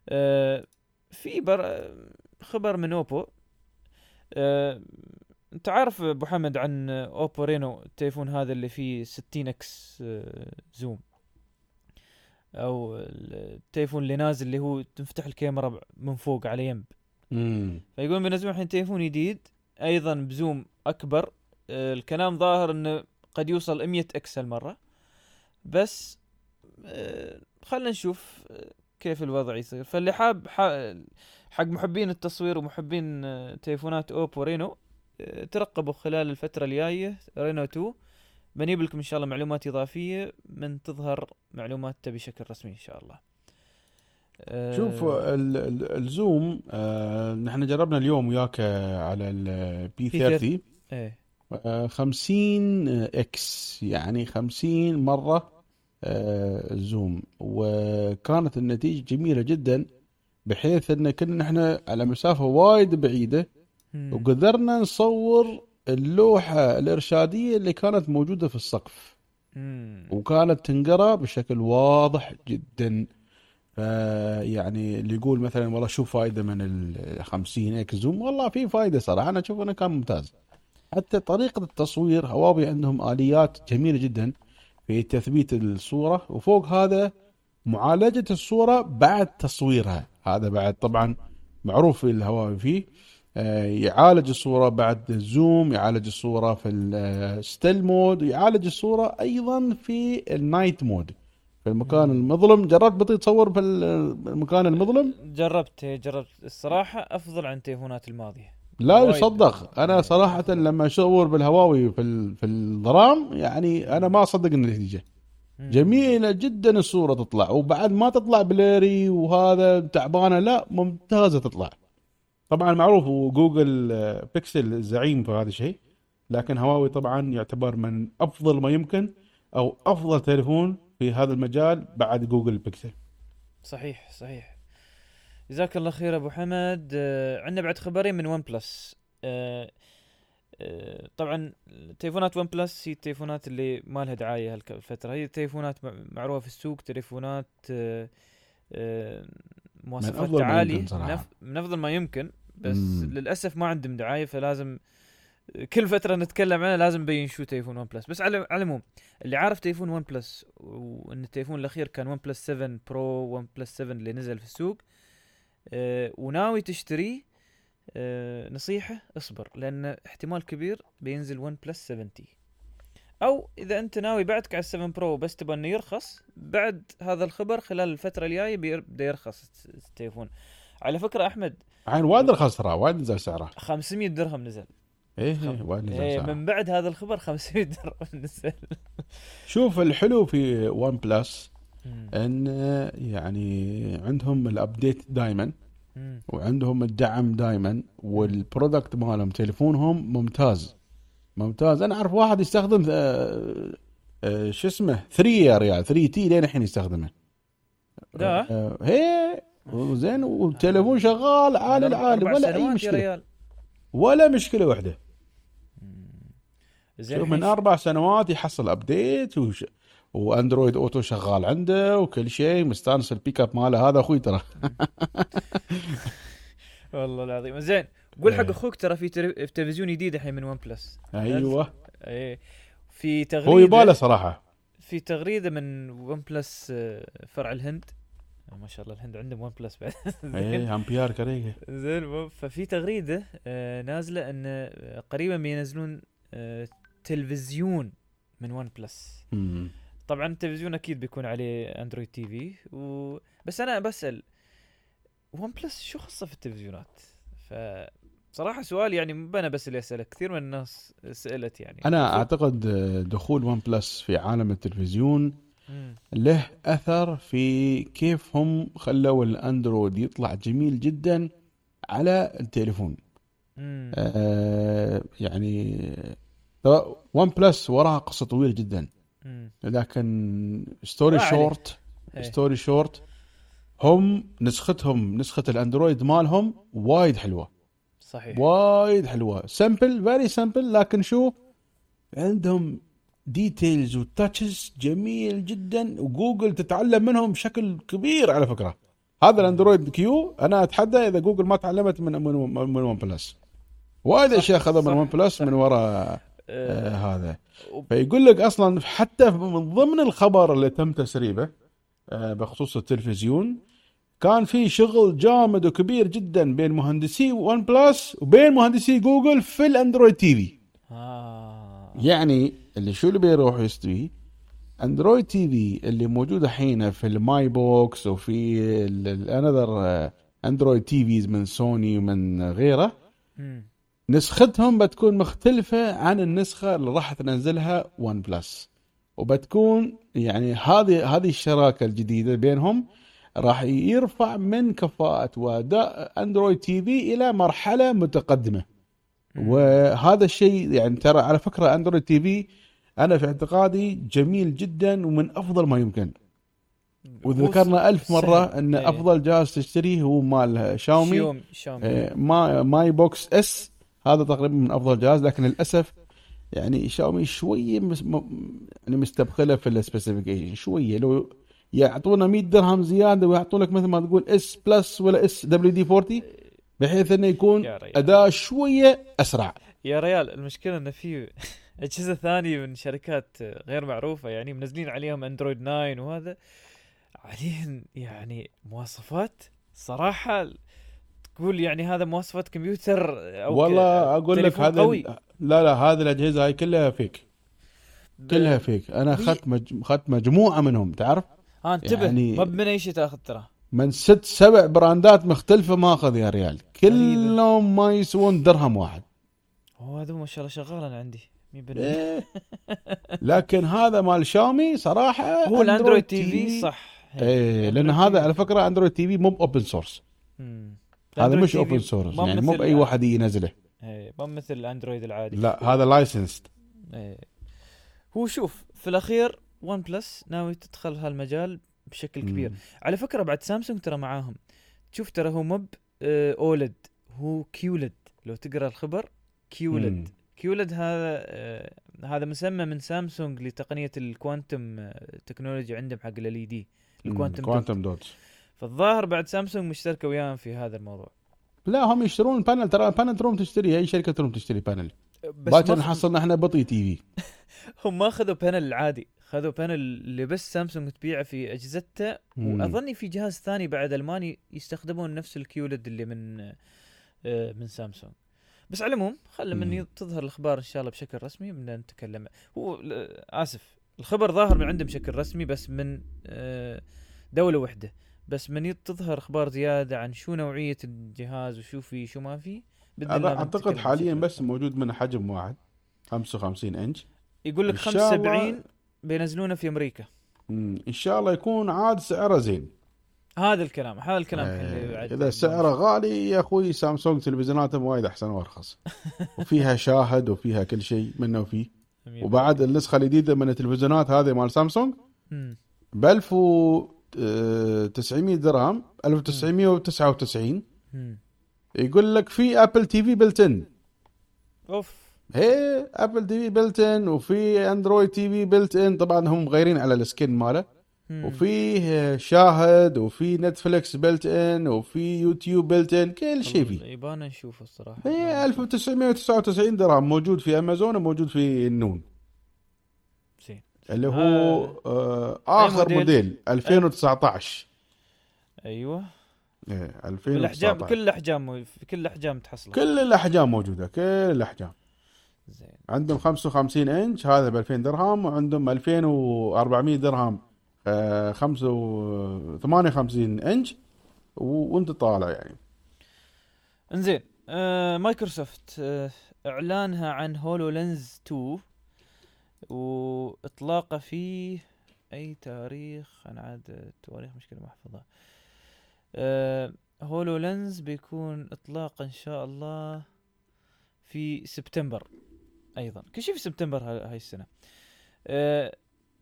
آه في بر... خبر من أوبو. آه أنت عارف أبو حمد عن أوبو رينو التليفون هذا اللي فيه 60 x آه zoom. أو التليفون اللي نازل اللي هو تنفتح الكاميرا من فوق على مم. فيقولون بينزلون الحين تليفون جديد أيضا ب zoom أكبر. الكلام ظاهر إنه قد يوصل 100 x هالمره بس خلينا نشوف كيف الوضع يصير. فاللي حاب حق محبين التصوير ومحبين آه، تليفونات أوبو رينو آه، ترقبوا خلال الفترة الجاية رينو 2 بنجيب لكم إن شاء الله معلومات إضافية من تظهر معلوماتها بشكل رسمي إن شاء الله. آه، شوف ال- ال- ال zoom آه نحن جربنا اليوم وياك على ال P 30 إيه. آه 50 x يعني 50 مرة zoom وكانت النتيجة جميلة جدا بحيث أن كنا إحنا على مسافة وايد بعيدة مم. وقدرنا نصور اللوحة الإرشادية اللي كانت موجودة في السقف. وكانت تنقرأ بشكل واضح جدا. يعني اللي يقول مثلا والله شو فايدة من ال 50 x zoom؟ والله في فايدة صراحة أنا أشوف إنه كان ممتاز. حتى طريقة التصوير هواوي عندهم آليات جميلة جدا. في تثبيت الصورة وفوق هذا معالجة الصورة بعد تصويرها. هذا بعد طبعا معروف في الهواوي فيه. آه، يعالج الصورة بعد ال zoom يعالج الصورة في ال still mode يعالج الصورة أيضا في ال night mode في المكان المظلم جربت بطيء تصور في المكان المظلم؟ جربت جربت. الصراحة أفضل عن التليفونات الماضية. لا. يصدق. أنا صراحة لما اصور بالهواوي في في الظلام يعني أنا ما أصدق النتيجة. جميلة جدا الصورة تطلع وبعد ما تطلع blurry وهذا تعبانة لا ممتازة تطلع. طبعا معروف وجوجل آه، بيكسل الزعيم في هذا الشيء لكن هواوي طبعا يعتبر من أفضل ما يمكن أو أفضل تليفون في هذا المجال بعد جوجل بيكسل. صحيح صحيح. جزاك الله خير أبو حمد. آه عندنا بعد خبرين من OnePlus آه آه طبعا تليفونات OnePlus هي التليفونات اللي ما لها دعاية هالفترة. هي تليفونات مع- معروفة في السوق تليفونات آه آه مواصفات. نف- من أفضل ما يمكن بس مم. للأسف ما عندهم دعاية فلازم كل فترة نتكلم عنها لازم نبين شو تليفون ون بلس بس على العموم اللي عارف تليفون OnePlus وإن التليفون الأخير كان OnePlus 7 Pro OnePlus 7 اللي نزل في السوق وناوي تشتريه آه نصيحة اصبر لأن احتمال كبير بينزل OnePlus 7T أو إذا أنت ناوي بعدك على 7 Pro بس تبغى إنه يرخص بعد هذا الخبر خلال الفترة الجاية بيبدا يرخص التليفون. على فكرة أحمد عين وايد رخص ترى وايد نزل سعره. 500 درهم نزل. إيه خم- إيه، وايد نزل إيه سعره. من بعد هذا الخبر 500 درهم نزل. شوف الحلو في OnePlus إن يعني عندهم ال update دائما. وعندهم الدعم دائما وال product مالهم تليفونهم ممتاز. ممتاز. أنا أعرف واحد يستخدم آه، آه، شو اسمه 3 يا ريال 3T لين الحين يستخدمه. لا آه، هي زين والتليفون شغال عالي العالي ولا أي مشكلة. ولا مشكلة واحدة زين من أربع سنوات يحصل update وش... و Android Auto شغال عنده وكل شيء مستانس البيك اب ماله هذا أخوي ترى. والله العظيم. زين قول حق إيه. أخوك ترى في تلف- في تلفزيون جديد الحين من OnePlus أيوه إيه. في هو تغريده يباله صراحة. في تغريدة من OnePlus آه، فرع الهند. آه، ما شاء الله الهند عندهم OnePlus بعد إيه امبيار كريقه زين ففي تغريدة آه، نازلة إن قريبا بينزلون تلفزيون من OnePlus. طبعا التلفزيون أكيد بيكون عليه Android TV و... بس أنا بسأل OnePlus شو خصه في التلفزيونات ف صراحة سؤال يعني مو أنا بس اللي أسأله كثير من الناس سألت يعني أنا أعتقد دخول OnePlus في عالم التلفزيون. له أثر في كيف هم خلوا الأندرويد يطلع جميل جدا على التليفون. آه يعني OnePlus وراها قصة طويلة جدا. لكن story. short. story short هم نسختهم نسخة الأندرويد مالهم وايد حلوة. صحيح. وايد حلوة. simple very simple لكن شو؟ عندهم details و touches جميل جدا وجوجل تتعلم منهم بشكل كبير على فكرة. هذا ال Android Q أنا أتحدى إذا جوجل ما تعلمت من من من OnePlus وايد أشياء اخذها من OnePlus. من وراء آه آه هذا فيقول لك أصلا حتى من ضمن الخبر اللي تم تسريبه آه، بخصوص التلفزيون كان في شغل جامد وكبير جدا بين مهندسي OnePlus وبين مهندسي جوجل في ال Android TV آه. يعني اللي شو اللي بيروح يستوي Android TV اللي موجود الحين في ال Mi Box وفي ال other Android TVs من سوني ومن غيره. نسختهم بتكون مختلفة عن النسخة اللي راح تنزلها OnePlus وبتكون يعني هذه هذه الشراكة الجديدة بينهم راح يرفع من كفاءة وأداء Android TV إلى مرحلة متقدمة. وهذا الشيء يعني ترى على فكرة Android TV أنا في اعتقادي جميل جدا ومن أفضل ما يمكن. وذكرنا ألف مرة أن إيه. أفضل جهاز تشتريه هو مال شاومي. ما Mi Box S. هذا تقريبا من أفضل جهاز لكن للأسف يعني شاومي شوية يعني مستبخلة في ال specification شوية. لو يعطونا 100 درهم زيادة ويعطونك مثل ما تقول S Plus ولا SWD 40 بحيث إنه يكون. أداء شوية أسرع. يا ريال المشكلة انه في أجهزة ثانية من شركات غير معروفة يعني منزلين عليهم اندرويد 9 وهذا. عليهم يعني مواصفات صراحة تقول يعني هذا مواصفات كمبيوتر أو والله أقول لك هذا قوي. لا لا هذه الأجهزة هاي كلها فيك. كلها فيك. أنا اخذت مج... اخذت مجموعة منهم تعرف؟ ها انتبه. يعني- ما من أي شيء تأخذ ترى. من ست سبع براندات مختلفة ماخذ يا ريال. كلهم ما يسوون درهم واحد. هو هذا ما شاء الله شغال أنا عندي. 100% إيه. لكن هذا مال شاومي صراحة هو ال Android TV صح. إيه لأن هذا. على فكرة Android TV مو open source مم. هذا مش open source يعني مو بأي واحد ينزله. إيه، ما مثل الأندرويد العادي. لا هذا licensed إيه. هو شوف في الأخير OnePlus ناوي تدخل هالمجال بشكل كبير. على فكرة بعد سامسونج ترى معاهم. تشوف ترى هو مب آه، OLED هو QLED لو تقرأ الخبر QLED QLED هذا آه، هذا مسمى من سامسونج لتقنية ال quantum آه، technology عندهم حق ال دي ال quantum dot. dot فالظاهر بعد سامسونج مشتركه وياهم في هذا الموضوع. لا هم يشترون ال panel ترى ال panel تروم تشتري أي شركة تروم تشتري panel بس باكر ما نحصلنا إحنا بطي TV هم ما أخذوا panel العادي خذوا panel اللي بس سامسونج تبيعه في اجهزتها. وأظني في جهاز ثاني بعد ألماني يستخدمون نفس ال QLED اللي من آه، من سامسونج. بس على العموم خلي من. تظهر الأخبار إن شاء الله بشكل رسمي بدنا نتكلم. هو آسف الخبر ظاهر من عندهم بشكل رسمي بس من آه، دولة واحدة بس من تظهر أخبار زيادة عن شو نوعية الجهاز وشو فيه شو ما فيه هذا أعتقد حاليا بس. موجود منه حجم واحد 55 إنش يقول لك إن شاء الله- 75 بينزلونه في أمريكا مم. إن شاء الله يكون عاد سعره زين هذا الكلام هذا الكلام آه، إذا سعره غالي يا أخوي سامسونج تلفزيوناتهم وايد أحسن وأرخص وفيها شاهد وفيها كل شيء منه وفيه. وبعد النسخة الجديدة من التلفزيونات هذه مال سامسونج. ب 1900 درهم 1999 مم. يقول لك في Apple TV built-in أوف. هي Apple TV built-in وفي Android TV built-in طبعا هم مغيرين على ال skin ماله. وفيه شاهد وفي نتفلكس built-in وفي يوتيوب built-in كل شيء فيه. يبانا نشوفه الصراحة. هي 1999 درهم موجود في امازون وموجود في النون اللي هو آه. آه آخر موديل؟ موديل 2019 أيوه. إيه بالاحجام 2019 كل الأحجام مو- في كل الأحجام تحصله كل الأحجام موجودة كل الأحجام. زين. عندهم 55 إنش هذا ب 2000 درهم وعندهم 2400 درهم آه 5 58 إنش وأنت طالع يعني. إنزين آه مايكروسوفت آه إعلانها عن HoloLens 2 وإطلاقه في أي تاريخ أنا عاد التواريخ مشكله ما احفظها آه HoloLens بيكون إطلاق إن شاء الله في سبتمبر أيضا. كل شيء في سبتمبر ها- هاي السنة. آه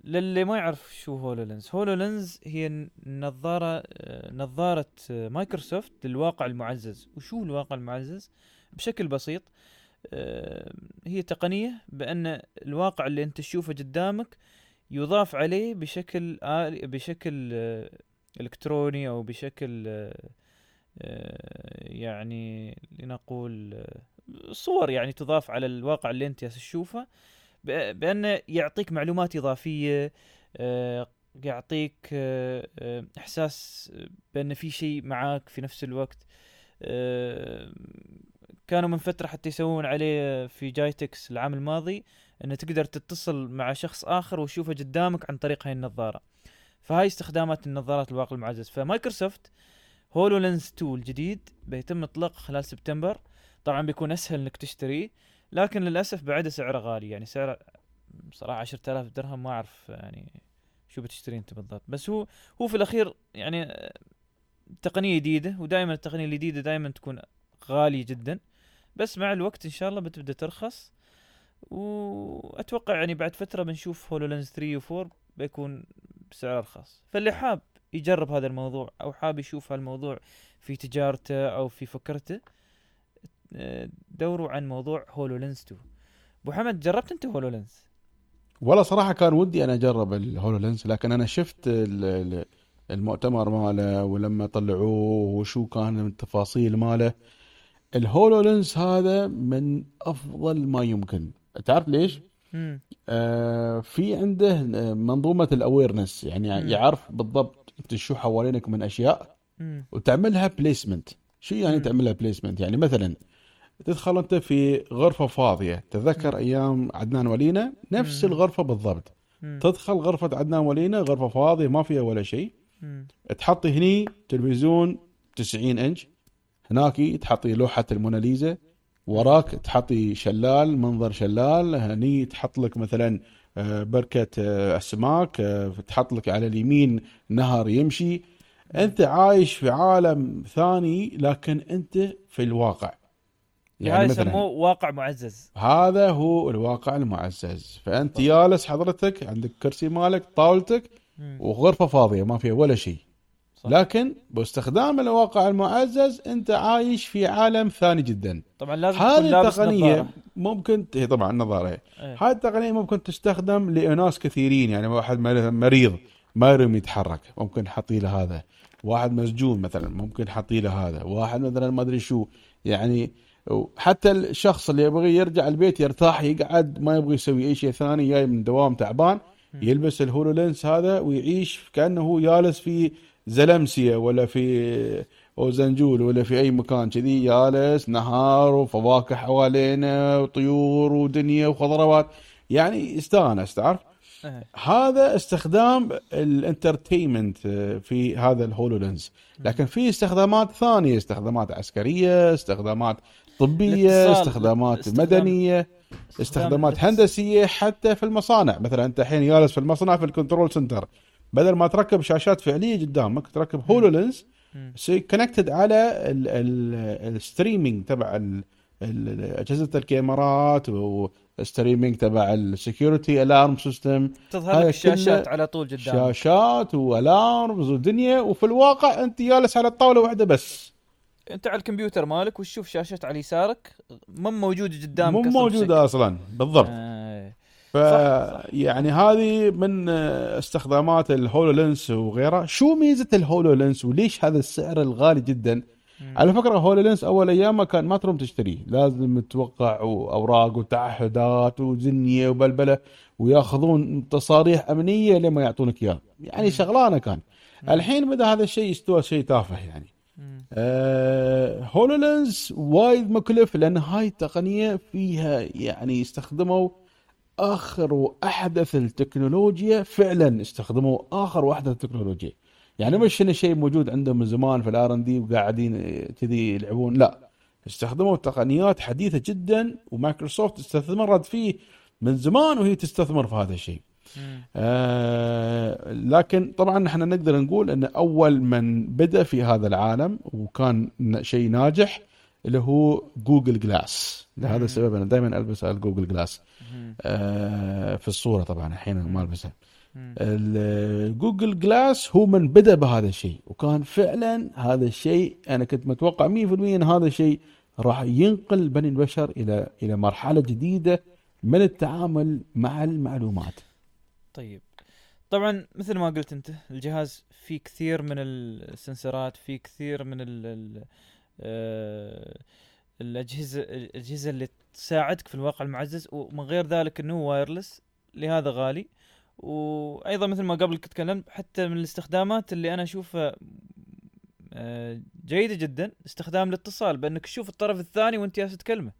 للي ما يعرف شو HoloLens HoloLens هي نظارة آه نظارة مايكروسوفت للواقع المعزز. وشو الواقع المعزز؟ بشكل بسيط هي تقنية بأن الواقع اللي أنت تشوفه قدامك يضاف عليه بشكل آلي بشكل آه إلكتروني أو بشكل آه آه، يعني لنقول آه، صور يعني تضاف على الواقع اللي أنت تشوفه ب- بانه يعطيك معلومات إضافية آه، يعطيك آه، آه، إحساس بأن في شيء معاك في نفس الوقت آه، كانوا من فترة حتى يسوون عليه في جايتكس العام الماضي إنه تقدر تتصل مع شخص آخر وتشوفه قدامك عن طريق هاي النظارة. فهاي استخدامات النظارات الواقع المعزز. فمايكروسوفت HoloLens 2 الجديد بيتم اطلاقه خلال سبتمبر. طبعا بيكون أسهل إنك تشتريه لكن للأسف بعد سعره غالي. يعني سعره بصراحه 10000 درهم ما أعرف يعني شو بتشتري أنت بالضبط. بس هو هو في الأخير يعني تقنية جديدة ودائما التقنية الجديدة دائما تكون غاليه جدا. بس مع الوقت إن شاء الله بتبدأ ترخص. وأتوقع يعني بعد فترة بنشوف HoloLens 3 و4 بيكون بسعر ارخص فاللي حاب يجرب هذا الموضوع أو حاب يشوف هالموضوع في تجارته أو في فكرته دوروا عن موضوع HoloLens 2 أبو حمد جربت أنت HoloLens والله صراحة كان ودي أنا أجرب ال HoloLens لكن أنا شفت ال- ال- المؤتمر ماله ولما طلعوه وشو كان التفاصيل ماله. ال HoloLens هذا من أفضل ما يمكن. تعرف ليش؟ آه في عنده منظومة ال awareness يعني مم. يعرف بالضبط أنت شو حوالينك من أشياء امم وتعملها placement شو يعني مم. تعملها placement يعني مثلا تدخل أنت في غرفة فاضية تذكر أيام عدنان ولينا؟ نفس مم. الغرفة بالضبط. تدخل غرفة عدنان ولينا غرفة فاضية ما فيها ولا شيء. تحط هني تلفزيون 90 إنش. هناك تحطي لوحة الموناليزا وراك تحطي شلال منظر شلال هني تحط لك مثلا آه، بركة آه، أسماك آه، تحط لك على اليمين نهر يمشي. أنت عايش في عالم ثاني لكن أنت في الواقع. يعني هذا يسموه واقع معزز. هذا هو الواقع المعزز. فأنت جالس حضرتك عندك كرسي مالك طاولتك مم. وغرفة فاضية ما فيها ولا شيء. صح. لكن باستخدام الواقع المعزز انت عايش في عالم ثاني جدا طبعا لازم هذه التقنية نظارة. ممكن هي طبعا نظارة إيه. هذه التقنية ممكن تستخدم لاناس كثيرين يعني واحد مريض ما يريد يتحرك ممكن حطي له هذا واحد مسجون مثلا ممكن حطي له هذا واحد مثلا ما أدري شو يعني حتى الشخص اللي يبغى يرجع البيت يرتاح يقعد ما يبغى يسوي أي شيء ثاني جاي من دوام تعبان يلبس ال HoloLens هذا ويعيش كأنه هو جالس في زيلامسي ولا في أوزنجول ولا في أي مكان كذي جالس نهار وفواكه حوالينا وطيور ودنيا وخضروات. يعني يستانس تعرف؟ إيه. هذا استخدام ال entertainment في هذا ال HoloLens لكن في استخدامات ثانية استخدامات عسكرية استخدامات طبية استخدامات استخدام- مدنية استخدامات هندسية حتى في المصانع. مثلا أنت الحين جالس في المصنع في ال control center. بدل ما تركب شاشات فعلية قدامك تركب HoloLens. connected على ال streaming تبع أجهزة الكاميرات وال streaming تبع ال security alarm system تظهر لك الشاشات على طول قدام شاشات وال alarms ودنيا وفي الواقع أنت جالس على الطاولة واحدة بس أنت على الكمبيوتر مالك وتشوف شاشات على يسارك مو موجوده قدامك مو موجوده أصلا بالضبط. آه. ف يعني هذه من استخدامات ال HoloLens وغيرها. شو ميزة ال HoloLens وليش هذا السعر الغالي جدا؟ مم. على فكرة HoloLens أول أيام ما كان ما تروم تشتريه لازم توقع وأوراق وتعهدات وزنية وبلبلة ويأخذون تصاريح أمنية لما يعطونك اياه يعني شغلانة كان. الحين بدأ هذا الشيء يستوى شيء تافه يعني. مم. آه HoloLens وايد مكلف لأن هاي التقنية فيها يعني استخدموا آخر واحدث التكنولوجيا فعلا استخدموا آخر واحدث التكنولوجيا. يعني مش هنا شيء موجود عندهم من زمان في ال R and D وقاعدين آه، كذي يلعبون. لا. استخدموا تقنيات حديثة جدا ومايكروسوفت استثمرت فيه من زمان وهي تستثمر في هذا الشيء. آه لكن طبعا إحنا نقدر نقول إن أول من بدأ في هذا العالم وكان شيء ناجح اللي هو Google Glass لهذا. السبب أنا دائما ألبس ال Google Glass. آه في الصورة طبعا الحين أنا ما ألبسها. ال Google Glass هو من بدأ بهذا الشيء وكان فعلا هذا الشيء أنا كنت متوقع 100% إن هذا الشيء راح ينقل بني البشر إلى إلى مرحلة جديدة من التعامل مع المعلومات طيب طبعا مثل ما قلت أنت الجهاز فيه كثير من السنسرات فيه كثير من ال ال آه، الأجهزة الأجهزة اللي تساعدك في الواقع المعزز ومن غير ذلك إنه هو وايرلس لهذا غالي. وأيضا مثل ما قبل كنت تكلمت حتى من الاستخدامات اللي أنا أشوفها آه، جيدة جدا استخدام الاتصال بأنك تشوف الطرف الثاني وأنت جالس تكلمه.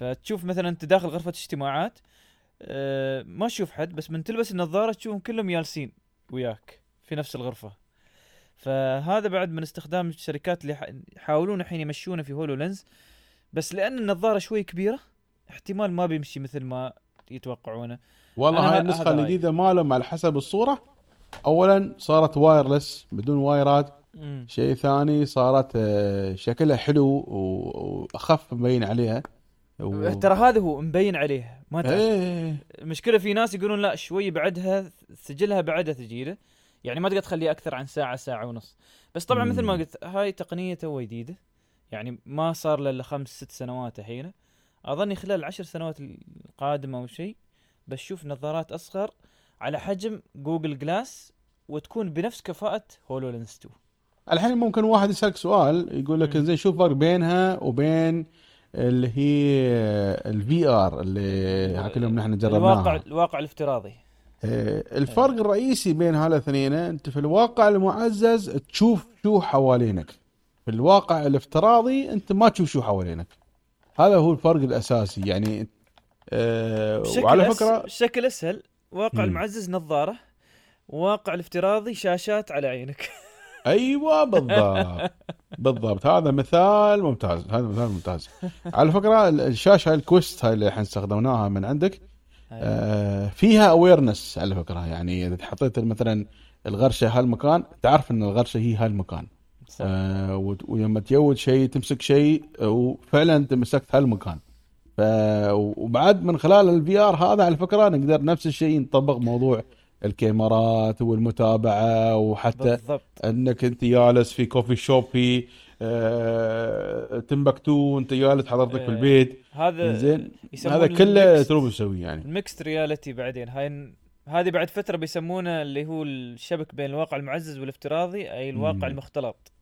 فتشوف مثلا أنت داخل غرفة اجتماعات آه، ما تشوف حد بس من تلبس النظارة تشوفهم كلهم جالسين وياك في نفس الغرفة. فهذا بعد من استخدام الشركات اللي يح- يحاولون الحين يمشونه في HoloLens. بس لأن النظارة شوي كبيرة احتمال ما بيمشي مثل ما يتوقعونه. والله هاي النسخة. الجديدة مالهم على حسب الصورة. اولا صارت wireless بدون wire ات. شيء ثاني صارت آه، شكلها حلو وأخف مبين عليها. و... ترى هذا هو مبين عليه ما تعرف إيه. المشكلة في ناس يقولون لا شوي بعدها سجلها بعدها ثقيله يعني ما تقدر تخليها أكثر عن ساعة ساعة ونص. بس طبعا مم. مثل ما قلت هاي تقنية توه جديدة. يعني ما صار له خمس ست سنوات الحين. أظني خلال العشر سنوات القادمة أو شيء بشوف نظارات أصغر على حجم Google Glass وتكون بنفس كفاءة HoloLens 2 الحين ممكن واحد يسألك سؤال يقول لك. زين شو الفرق بينها وبين اللي هي ال VR اللي كلهم نحن الواقع جربناها؟ الواقع الافتراضي. آه، الفرق الرئيسي بين هالاثنين أنت في الواقع المعزز تشوف شو حوالينك. في الواقع الافتراضي أنت ما تشوف شو حوالينك. هذا هو الفرق الأساسي. يعني آه بشكل وعلى فكرة بشكل أسهل واقع مم. المعزز نظارة واقع الافتراضي شاشات على عينك. أيوه بالضبط. بالضبط. هذا مثال ممتاز هذا مثال ممتاز. على فكرة ال- الشاشة ال Quest هاي اللي إحنا استخدمناها من عندك آه فيها awareness على فكرة. يعني إذا حطيت مثلا الغرشة هالمكان تعرف إن الغرشة هي هالمكان صح. آه ولما تيود شيء تمسك شيء آه، وفعلا أنت مسكت هالمكان ف وبعد من خلال ال VR هذا على فكرة نقدر نفس الشيء نطبق موضوع الكاميرات والمتابعة وحتى بالضبط. إنك أنت جالس في coffee shop في آه تمبكتو انت جالس حضرتك في آه، البيت. هذا زين هذا كله تروح تسويه يعني. ال mixed reality بعدين. هاي هذه بعد فترة بيسمونه اللي هو الشبك بين الواقع المعزز والافتراضي أي الواقع مم. المختلط.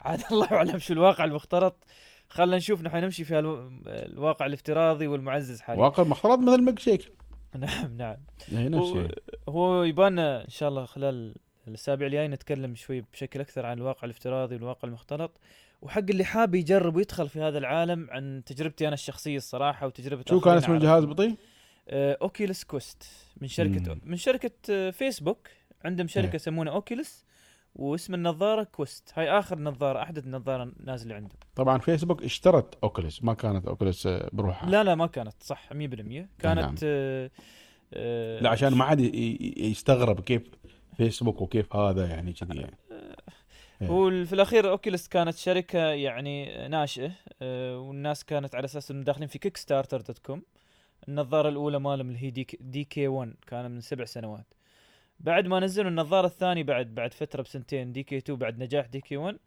عاد الله أعلم شو الواقع المختلط. خلينا نشوف نحن نمشي في ألو... الواقع الافتراضي والمعزز حاليا. واقع مختلط مثل الميك شيك. نعم نعم. هو, هو يبانا إن شاء الله خلال الاسابيع الجايه نتكلم شوي بشكل أكثر عن الواقع الافتراضي والواقع المختلط وحق اللي حاب يجرب ويدخل في هذا العالم عن تجربتي أنا الشخصية الصراحة وتجربة شو كان اسم. الجهاز بطيء؟ آه، Oculus Quest من شركة مم. من شركة آه، فيسبوك عندهم شركة إيه. يسمونها Oculus واسم النظارة Quest هاي آخر نظارة أحدث نظارة نازلة عندهم طبعا فيسبوك اشترت Oculus ما كانت Oculus آه، بروحها لا لا ما كانت صح 100% نعم. كانت آه، آه، لا عشان ما حد يستغرب كيف فيسبوك وكيف هذا يعني كذي يعني إيه. هو في الأخير Oculus كانت شركة يعني ناشئة آه، والناس كانت على أساس إنهم داخلين في Kickstarter dot com النظارة الأولى مالهم اللي هي D, DK 1 كان من سبع سنوات بعد ما نزلوا النظارة الثانية بعد بعد فترة بسنتين DK 2 بعد نجاح DK 1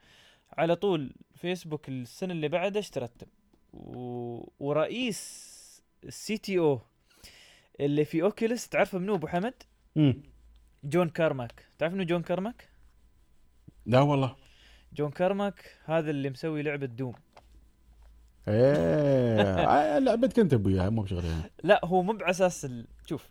على طول فيسبوك السنة اللي بعدها اشترته و... ورئيس ال CTO اللي في Oculus تعرفه منو أبو حمد؟ مم. جون كارماك. تعرف منو جون كارماك؟ لا والله. جون كارماك هذا اللي مسوي لعبة Doom. إيه. لعبتك انت ابويا مو بشغلي أنا. لا هو مو باساس ال... شوف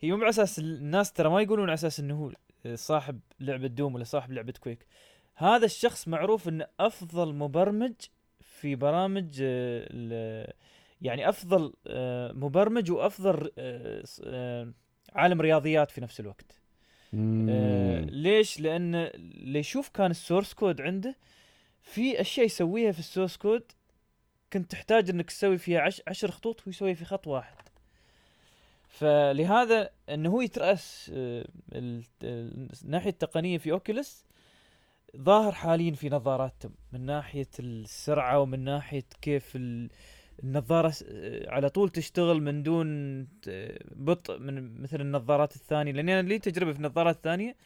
هي مو باساس ال- الناس ترى ما يقولون على أساس إنه هو صاحب لعبة Doom ولا صاحب لعبة Quake. هذا الشخص معروف إنه أفضل مبرمج في برامج آه، ال- يعني أفضل آه، مبرمج وأفضل آه، عالم رياضيات في نفس الوقت. آه،. ليش؟ لأن اللي يشوف كان ال source code عنده في أشياء يسويها في ال source code كنت تحتاج إنك تسوي فيها عش عشر خطوط هو يسويها في خط واحد فلهذا إنه هو يترأس آه، ال- ال- الناحية التقنية في Oculus ظاهر حاليا في نظاراتهم من ناحية السرعة ومن ناحية كيف ال- النظارة على طول تشتغل من دون بطء من مثل النظارات الثانية. لاني أنا لي تجربة في النظارات الثانية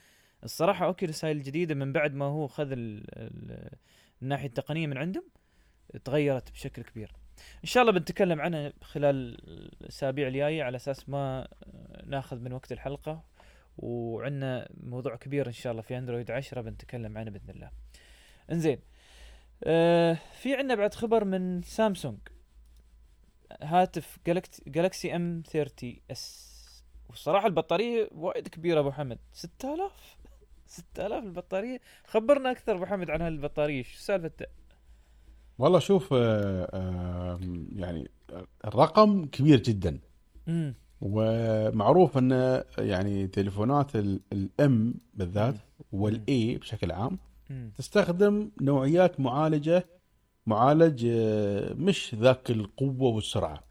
الصراحة اوكيلس هاي الجديدة من بعد ما هو خذ ال- ال- الناحيه التقنية من عندهم تغيرت بشكل كبير. إن شاء الله بنتكلم عنها خلال الأسابيع الجاية على أساس ما ناخذ من وقت الحلقة. وعندنا موضوع كبير إن شاء الله في اندرويد 10 بنتكلم عنه بإذن الله. إنزين آه في عندنا بعد خبر من سامسونج هاتف Galaxy M 30 S والصراحه البطارية وايد كبيرة أبو حمد. 6000 6000 البطارية؟ خبرنا أكثر أبو حمد عن هالبطارية. شو سالفته والله شوف آه، آه، يعني الرقم كبير جدا. امم ومعروف إن يعني تليفونات ال M بالذات وال A بشكل عام تستخدم نوعيات معالجة معالج آه، مش ذاك القوة والسرعة.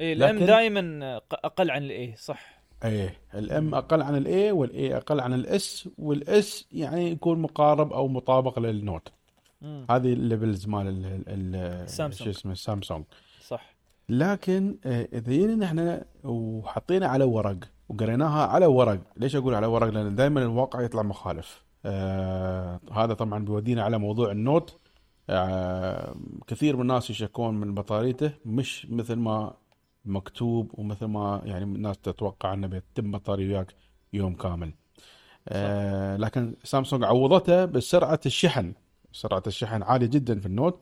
اي ال M دائما أقل عن ال A صح؟ إيه الام أقل عن الاي والاي أقل عن الاس والاس يعني يكون مقارب أو مطابق لل Note. مم. هذه ال levels مال. شو اسمه السامسونج صح. لكن آه، إذا جينا إحنا وحطينا على ورق وقريناها على ورق ليش أقول على ورق؟ لأن دائما الواقع يطلع مخالف. آه هذا طبعا بيودينا على موضوع النوت. كثير من الناس يشكون من بطاريته مش مثل ما مكتوب ومثل ما يعني الناس تتوقع إنه بيتم بطارية وياك يوم كامل. آه لكن سامسونج عوضته بسرعة الشحن سرعة الشحن عالية جدا في النوت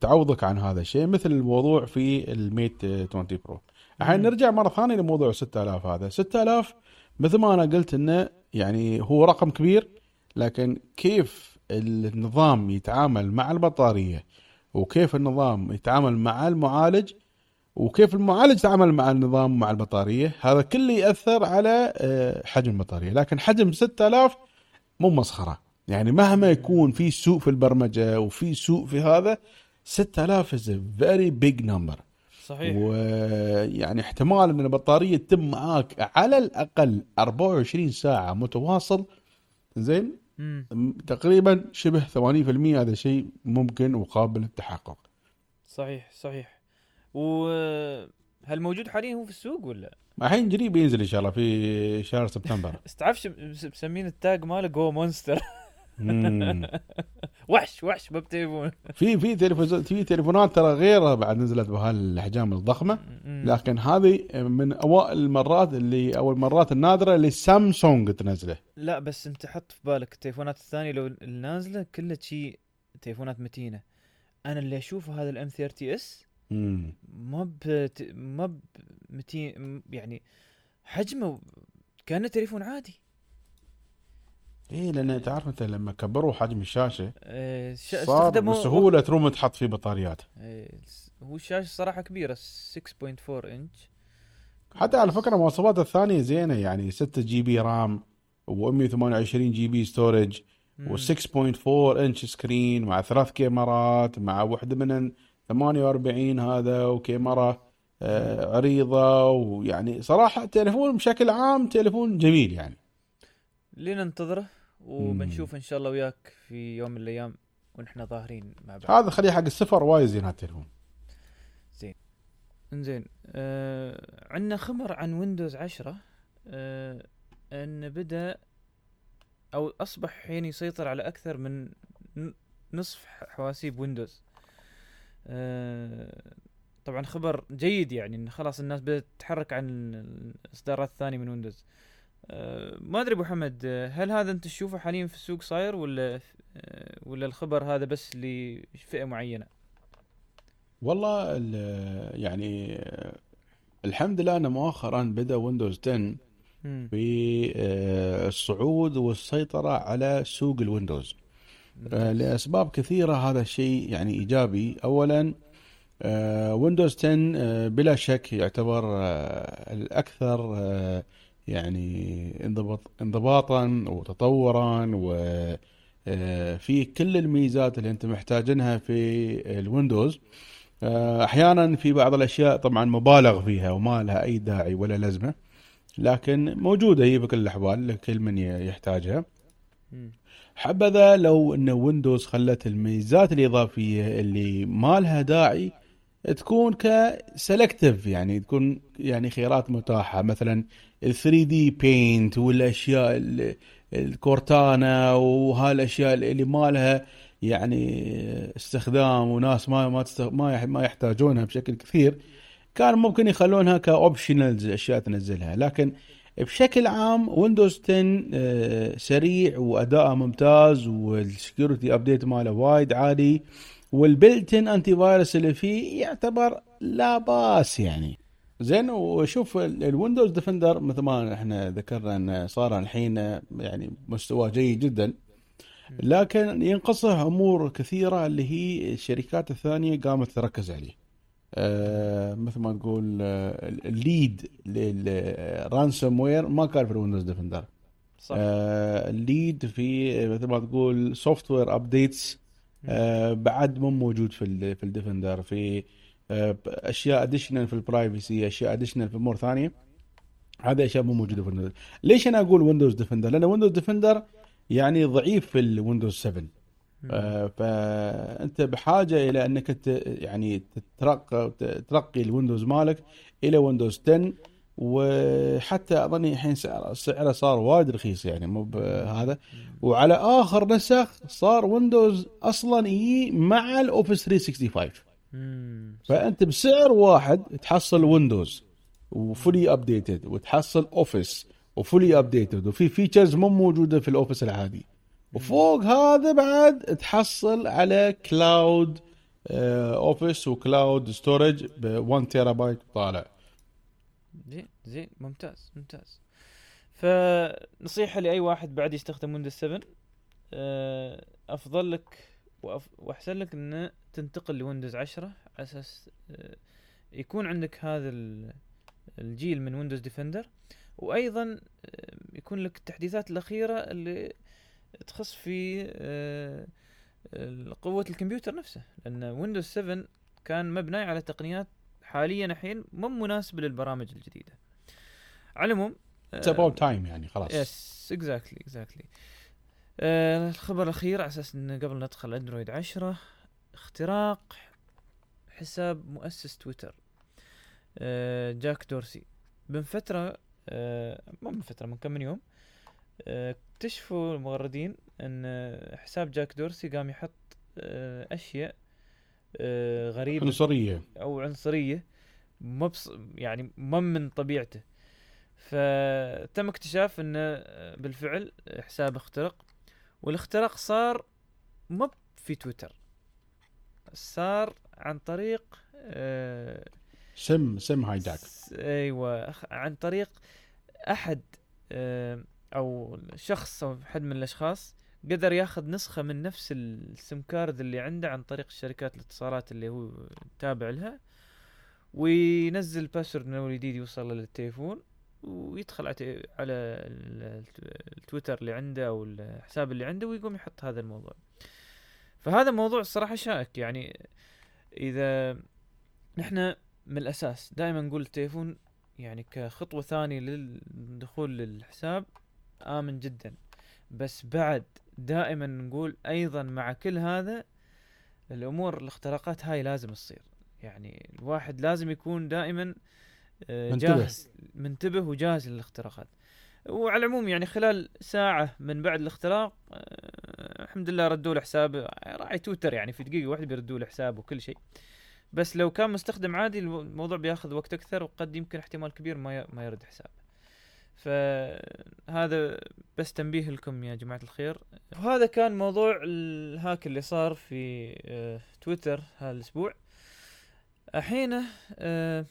تعوضك عن هذا الشيء مثل الموضوع في الميت 20 برو. الحين. نرجع مرة ثانية لموضوع 6000 هذا. 6000 مثل ما أنا قلت إنه يعني هو رقم كبير لكن كيف النظام يتعامل مع البطارية وكيف النظام يتعامل مع المعالج وكيف المعالج يتعامل مع النظام مع البطارية هذا كله يأثر على آه، حجم البطارية. لكن حجم 6000 مو مسخرة. يعني مهما يكون في سوء في البرمجة وفي سوء في هذا 6000 is a very big number. صحيح. ويعني احتمال إن البطارية تتم معاك على الأقل 24 ساعة متواصل زين؟ مم. تقريبا شبه 80% هذا شيء ممكن وقابل للتحقق صحيح صحيح وهل موجود حاليا هو في السوق ولا الحين قريب ينزل إن شاء الله في شهر سبتمبر استعرفش بس- مسمين ال tag ماله go monster. وحش وحش ما بتليفون في في تلفزيون في تليفونات ترى غيرها بعد نزلت بهالأحجام الضخمة. لكن هذه من أوائل المرات اللي أو المرات النادرة اللي سامسونج تنزله. لا بس انت حط في بالك التليفونات الثانية لو النازله كلها شي تليفونات متينة. أنا اللي اشوفه هذا ال M 30 S. ما ب ما ب متين يعني حجمه كأنه تليفون عادي. إيه لأن تعرف أنت لما كبروا حجم الشاشة آه، ش- صار استخدموا بسهولة room تحط فيه بطاريات. آه، هو الشاشة صراحة كبيرة 6.4 انش حتى على فكرة مواصفات الثانية زينة يعني 6 GB RAM و128 GB storage مم. و6.4 inch screen مع ثلاث كاميرات مع واحدة من 48 هذا وكاميرا آه، عريضة ويعني صراحة تليفون بشكل عام تليفون جميل يعني. لينا ننتظره وبنشوف إن شاء الله وياك في يوم من الأيام ونحن ظاهرين مع بعض. هذا خليه حق السفر وايد زين هالتليفون إنزين آه عندنا خبر عن ويندوز 10 آه إن بدأ أو أصبح حين يسيطر على أكثر من نصف حواسيب ويندوز آه طبعا خبر جيد يعني إن خلاص الناس بدأت تتحرك عن الإصدارات الثانية من ويندوز آه ما أدري أبو حمد آه، هل هذا أنت تشوفه حاليا في السوق صاير ولا آه ولا الخبر هذا بس لفئة معينة؟ والله ال- يعني آه، الحمد لله أن مؤخرا بدأ ويندوز 10 مم. في آه، الصعود والسيطرة على سوق الويندوز. آه، لأسباب كثيرة هذا الشيء يعني إيجابي. أولا آه، ويندوز 10 آه، بلا شك يعتبر آه، الأكثر آه، يعني انضباط انضباطا وتطورا وفي كل الميزات اللي انت محتاجينها في الويندوز آه، أحيانا في بعض الأشياء طبعا مبالغ فيها وما لها أي داعي ولا لازمة لكن موجودة هي بكل الأحوال لكل من يحتاجها. حبذا لو إن ويندوز خلت الميزات الإضافية اللي ما لها داعي تكون ك selective يعني تكون يعني خيارات متاحة. مثلا ال 3 D Paint والأشياء ال- ال Cortana وهالأشياء اللي ما لها يعني استخدام وناس ما ما ما ما يحتاجونها بشكل كثير كان ممكن يخلونها ك optionals أشياء تنزلها. لكن بشكل عام ويندوز 10 آه، سريع وأداءه ممتاز وال security update ماله وايد عالي. وال built-in antivirus اللي فيه يعتبر لا بأس يعني. زين وشوف ال- الويندوز Defender مثل ما إحنا ذكرنا إنه صار الحين يعني مستوى جيد جدا. لكن ينقصه أمور كثيرة اللي هي الشركات الثانية قامت تركز عليه. آه مثل ما تقول الليد لل ransomware ما كان في الويندوز Defender صح. آه الليد في مثل ما تقول software updates آه بعد مو موجود في في ال Defender. في آه أشياء additional في ال privacy أشياء additional في أمور ثانية. هذه أشياء مو موجودة في ويندوز ليش أنا أقول ويندوز Defender لأن ويندوز Defender يعني ضعيف في الويندوز 7 آه فأنت بحاجة إلى أنك يعني تترقى ترقي الويندوز مالك إلى ويندوز 10 وحتى أظني الحين سعره سعره صار وايد رخيص يعني مو بهذا وعلى آخر نسخ صار ويندوز أصلا يجي مع ال Office 365 مم. فأنت بسعر واحد تحصل ويندوز و fully updated وتحصل Office و fully updated وفي features مو موجودة في ال Office العادي. وفوق هذا بعد تحصل على cloud Office و cloud storage ب 1 تيرا بايت طالع. زين زين ممتاز ممتاز. فنصيحة لأي واحد بعد يستخدم ويندوز 7 آه، أفضل لك وأف... وأحسن لك أن تنتقل لويندوز 10 على أساس آه، يكون عندك هذا ال- الجيل من ويندوز Defender. وأيضا آه، يكون لك التحديثات الأخيرة اللي تخص في قوة الكمبيوتر نفسه. لأن ويندوز 7 كان مبني على تقنيات حاليا الحين مو مناسبة للبرامج الجديدة. على العموم it's about time يعني خلاص. yes exactly exactly الخبر الأخير على أساس انه قبل ندخل أندرويد 10 اختراق حساب مؤسس تويتر. آه، جاك دورسي. من فترة آه، مو من فترة من كم من يوم آه، اكتشفوا المغردين إن حساب جاك دورسي قام يحط أشياء غريبه عنصرية. أو عنصرية. مبص يعني ما من طبيعته. فتم اكتشاف إنه بالفعل حساب اخترق. والاختراق صار مو في تويتر. صار عن طريق آه، SIM SIM hijack س- أيوه عن طريق أحد آه، أو شخص أو حد من الأشخاص قدر ياخذ نسخة من نفس ال SIM card اللي عنده عن طريق شركات الاتصالات اللي هو تابع لها وينزل password من أول جديد يوصل للتليفون ويدخل على التويتر اللي عنده أو الحساب اللي عنده ويقوم يحط هذا الموضوع. فهذا موضوع الصراحة شائك يعني إذا نحن من الأساس دائما نقول التليفون يعني كخطوة ثانية للدخول للحساب آمن جدا بس بعد دائما نقول أيضا مع كل هذا الأمور الاختراقات هاي لازم تصير. يعني الواحد لازم يكون دائما آه،. جاهز منتبه وجاهز للاختراقات. وعلى العموم يعني خلال ساعة من بعد الاختراق آه، الحمد لله ردوا له حسابه راعي تويتر يعني في دقيقة واحدة بيردوا له حسابه وكل شيء. بس لو كان مستخدم عادي الموضوع بياخذ وقت أكثر وقد يمكن احتمال كبير ما ما يرد حسابه فهذا بس تنبيه لكم يا جماعة الخير. وهذا كان موضوع ال hack اللي صار في آه، تويتر هذا الأسبوع الحين آه،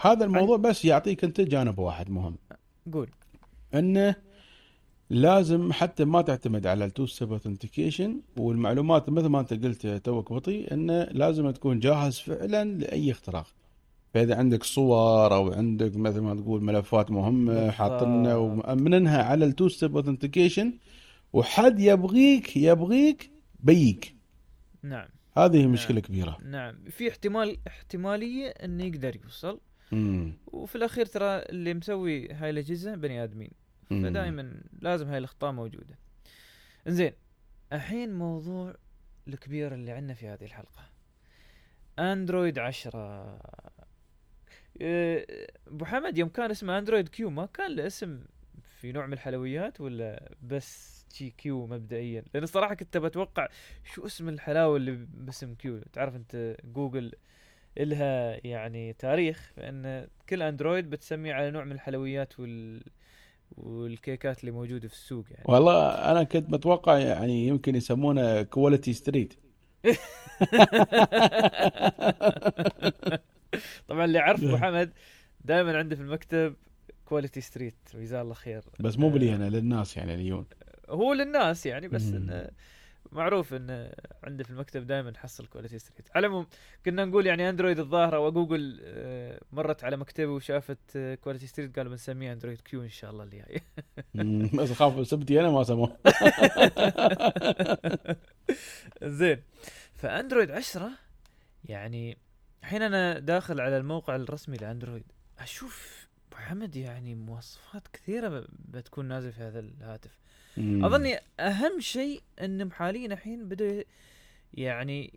هذا الموضوع بس يعطيك أنت جانب واحد مهم. قول. أنه لازم حتى ما تعتمد على ال two-step authentication والمعلومات مثل ما أنت قلت توك بطي أنه لازم تكون جاهز فعلا لأي اختراق. فإذا عندك صور أو عندك مثل ما تقول ملفات مهمة بالضبط. حاطينها ومأمنينها على ال two-step authentication وحد يبغيك يبغيك بيك. نعم. هذه نعم. مشكلة كبيرة. نعم. في احتمال احتمالية إنه يقدر يوصل. امم وفي الأخير ترى اللي مسوي هاي الأجهزة بني آدمين. مم. فدائما لازم هاي الأخطاء موجودة. إنزين الحين موضوع الكبير اللي عندنا في هذه الحلقة. اندرويد عشرة. إيه، أبو حمد يوم كان اسمه اندرويد Q ما كان له اسم في نوع من الحلويات ولا بس شي Q مبدئيا؟ لأن الصراحة كنت بتوقع شو اسم الحلاوة اللي باسم Q تعرف أنت جوجل إلها يعني تاريخ فإن كل اندرويد بتسمي على نوع من الحلويات وال والكيكات اللي موجودة في السوق يعني. والله أنا كنت متوقع يعني يمكن يسمونه Quality Street طبعا اللي يعرف ابو حمد دائما عنده في المكتب Quality Street جزاه الله خير. بس مو بلي أنا للناس يعني اليوم هو للناس يعني بس. إنه معروف ان عنده في المكتب دائما نحصل Quality Street على العموم كنا نقول يعني اندرويد الظاهرة وجوجل آه، مرت على مكتبي وشافت Quality Street قالوا بنسميه اندرويد Q إن شاء الله اللي جاي بس اخاف سبتي أنا ما سموه. زين. فاندرويد 10 يعني الحين أنا داخل على الموقع الرسمي لأندرويد أشوف أبو حمد يعني مواصفات كثيرة بتكون نازله في هذا الهاتف مم. أظني أهم شيء إنهم حاليا الحين بدوا يعني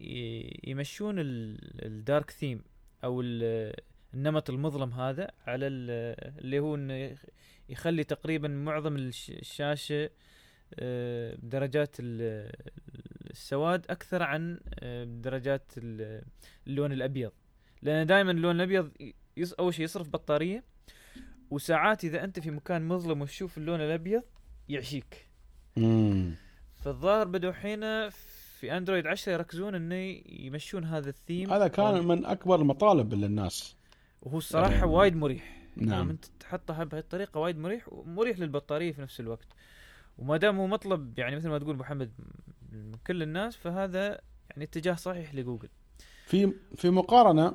يمشون ال- الدارك ثيم أو ال- النمط المظلم هذا على ال- اللي هو إنه يخ- يخلي تقريبا معظم الش- الشاشة آه، بدرجات ال- السواد أكثر عن درجات ال- اللون الأبيض. لأن دائما اللون الأبيض يص أول شيء يصرف بطارية وساعات إذا أنت في مكان مظلم وتشوف اللون الأبيض يعشيك. مم. فالظاهر بدوا حين في أندرويد 10 يركزون إنه يمشون هذا الثيم. هذا كان من أكبر المطالب للناس. وهو الصراحة آه، وايد مريح. نعم. لما أنت تحطها بهذه الطريقة وايد مريح ومريح للبطارية في نفس الوقت. وما دام هو مطلب يعني مثل ما تقول محمد كل الناس فهذا يعني اتجاه صحيح لجوجل في في مقارنة.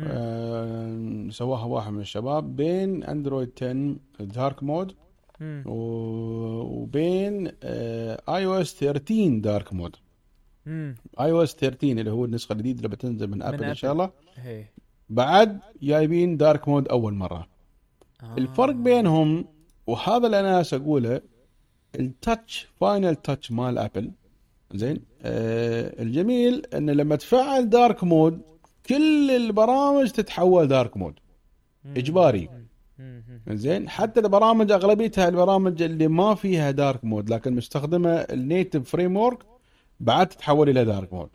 آه سواها واحد من الشباب بين أندرويد 10 dark mode مم. وبين iOS 13 dark mode. iOS 13 اللي هو النسخة الجديدة اللي بتنزل من Apple إن شاء. الله هي بعد جايبين dark mode أول مرة آه. الفرق بينهم وهذا اللي أنا أقوله ال touch final touch مال Apple زين. آه الجميل أن لما تفعل dark mode كل البرامج تتحول dark mode. مم. زين. حتى البرامج أغلبيتها البرامج اللي ما فيها dark mode لكن مستخدمة ال native framework بعد تتحول إلى dark mode.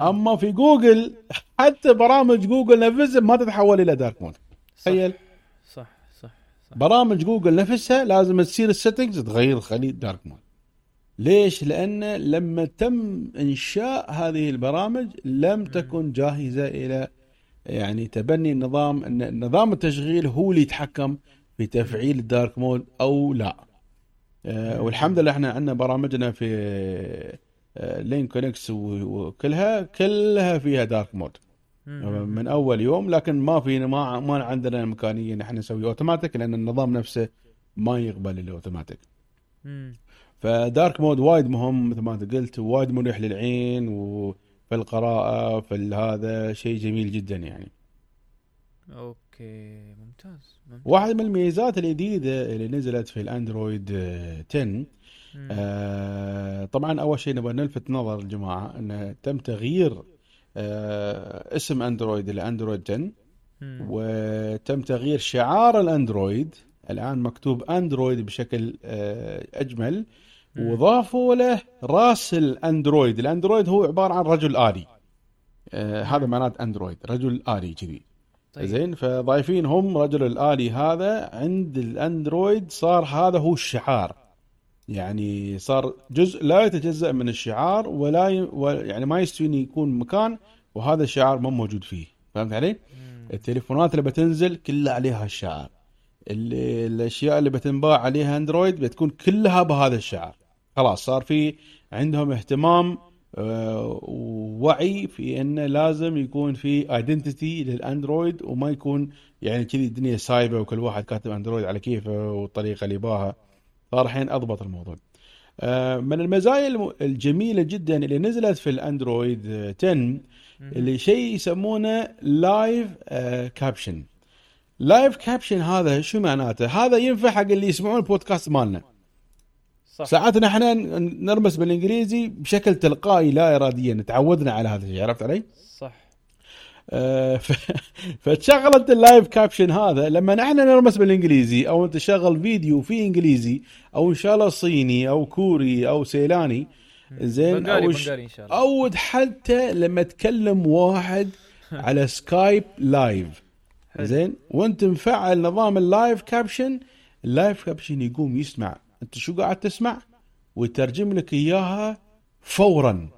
أما في جوجل حتى برامج جوجل نفسها ما تتحول إلى dark mode صح. تخيل. صح صح صح. برامج جوجل نفسها لازم تصير ال settings تغير خلي dark mode ليش؟ لأن لما تم إنشاء هذه البرامج لم تكن جاهزة إلى يعني تبني النظام أن نظام التشغيل هو اللي يتحكم في تفعيل ال dark mode أو لا آه، والحمد لله إحنا عندنا برامجنا في آه، لين كونكس وكلها كلها فيها dark mode مم. من أول يوم لكن ما في ما ما عندنا إمكانية إن إحنا نسوي أوتوماتيك لأن النظام نفسه ما يقبل الأوتوماتيك. ف dark mode وايد مهم مثل ما انت قلت وايد مريح للعين وفي القراءة في هذا شيء جميل جدا يعني okay ممتاز ممتاز واحد من الميزات الجديدة اللي نزلت في الأندرويد آه، 10 مم. آه، طبعا أول شيء نبغى نلفت نظر الجماعه انه تم تغيير آه، اسم أندرويد إلى اندرويد 10 مم. وتم تغيير شعار الأندرويد الآن مكتوب أندرويد بشكل آه، أجمل. وضافوا له راس الأندرويد. الأندرويد هو عبارة عن رجل آلي. آه، هذا معنات أندرويد رجل آلي كذي. طيب. زين فضايفين هم رجل الآلي هذا. عند الأندرويد صار هذا هو الشعار. يعني صار جزء لا يتجزأ من الشعار ولا ي... و... يعني ما يستوي يكون مكان وهذا الشعار ما موجود فيه. فهمت علي؟ مم. التليفونات اللي بتنزل كلها عليها الشعار. اللي الأشياء اللي بتنباع عليها أندرويد بتكون كلها بهذا الشعار. خلاص صار في عندهم اهتمام آه، ووعي في إنه لازم يكون في ايدنتيتي للأندرويد وما يكون يعني كذي الدنيا سايبة وكل واحد كاتب أندرويد على كيفه والطريقة اللي يباها. صار الحين أضبط الموضوع. آه، من المزايا الم- الجميلة جدا اللي نزلت في الأندرويد آه، 10 مم. اللي شيء يسمونه live caption live caption هذا شو معناته؟ هذا ينفع حق اللي يسمعون البودكاست مالنا. صح. ساعات إحنا نرمس بالإنجليزي بشكل تلقائي لا اراديا. تعودنا على هذا الشيء عرفت علي؟ صح. آه، ف- فتشغل انت ال live caption هذا. لما نحن نرمس بالإنجليزي أو انت تشغل فيديو في إنجليزي أو إن شاء الله صيني أو كوري أو سيلاني زين أو إن شاء الله. أو حتى لما تكلم واحد على سكايب live. زين؟ وأنت مفعل نظام ال live caption ال live caption يقوم يسمع أنت شو قاعد تسمع؟ ويترجم لك إياها فورا.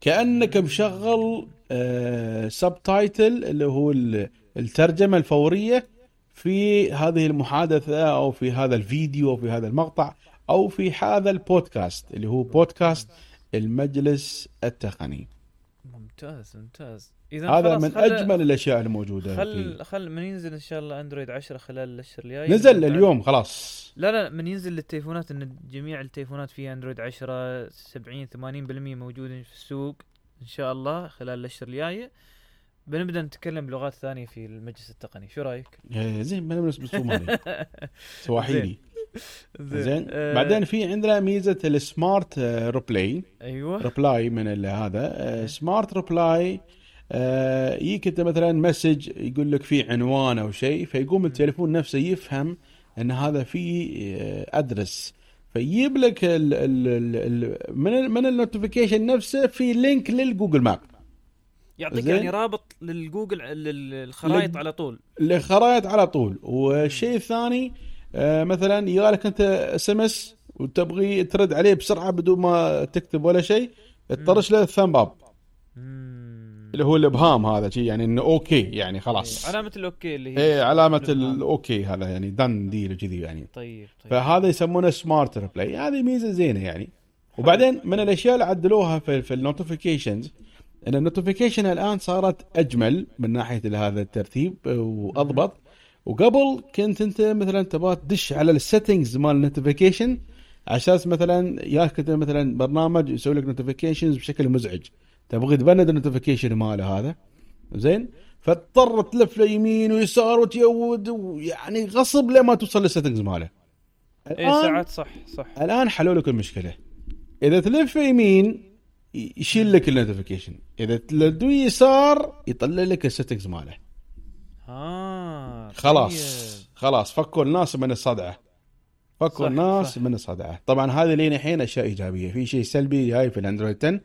كأنك مشغل آه subtitle اللي هو ال- الترجمة الفورية في هذه المحادثة أو في هذا الفيديو أو في هذا المقطع أو في هذا البودكاست اللي هو بودكاست المجلس التقني. ممتاز ممتاز. إذا هذا من خل- أجمل الأشياء الموجودة خل فيه خل من ينزل إن شاء الله أندرويد 10 خلال الأشهر الجاية. نزل نبدأ- اليوم خلاص. لا لا من ينزل للتليفونات إن جميع التليفونات فيها أندرويد 10 70 80% موجودين في السوق إن شاء الله خلال الأشهر الجاية. بنبدأ نتكلم بلغات ثانية في المجلس التقني. شو رأيك؟ إيه، زين بنرمس بالصومالي سواحيلي. زين. آه، بعدين في عندنا ميزة ال smart آه، reply أيوه. reply من هذا. آه، smart reply يجيك أنت مثلا message يقول لك في عنوان أو شيء فيقوم التليفون نفسه يفهم أن هذا في address. فيجيب لك ال ال ال من ال من ال notification نفسه في link لل Google Maps. يعطيك. يعني رابط للجوجل للخرائط لل- على طول. الخرائط على طول. والشيء الثاني آه، مثلا يجي لك أنت SMS وتبغي ترد عليه بسرعة بدون ما تكتب ولا شيء تطرش له ال thumb up. اللي هو الإبهام هذا شيء يعني إنه okay يعني خلاص. علامة ال okay اللي هي إيه علامة. ال okay هذا يعني done deal كذي يعني. طيب طيب. فهذا يسمونه smart reply هذه ميزة زينة يعني. وبعدين من الأشياء اللي عدلوها في, في ال notifications إن ال notification الآن صارت أجمل من ناحية هذا الترتيب وأضبط. وقبل كنت أنت مثلا تبغى تدش على ال settings مال ال notification على أساس مثلا ياك مثلا برنامج يسوي لك notifications بشكل مزعج. تبغى تبند ال notification ماله هذا؟ زين؟ فتضطر تلف ليمين ويسار وتيود ويعني غصب لما توصل لل settings ماله. إيه ساعات صح صح. الآن حلوا لك المشكلة إذا تلف يمين يشيل لك ال notification إذا تلف يسار يطلع لك ال settings ماله. آه خلاص طيب. خلاص فكوا الناس من الصدعة. فكوا الناس صح. من الصدعة. طبعا هذه لين الحين أشياء إيجابية. في شيء سلبي جاي في الأندرويد 10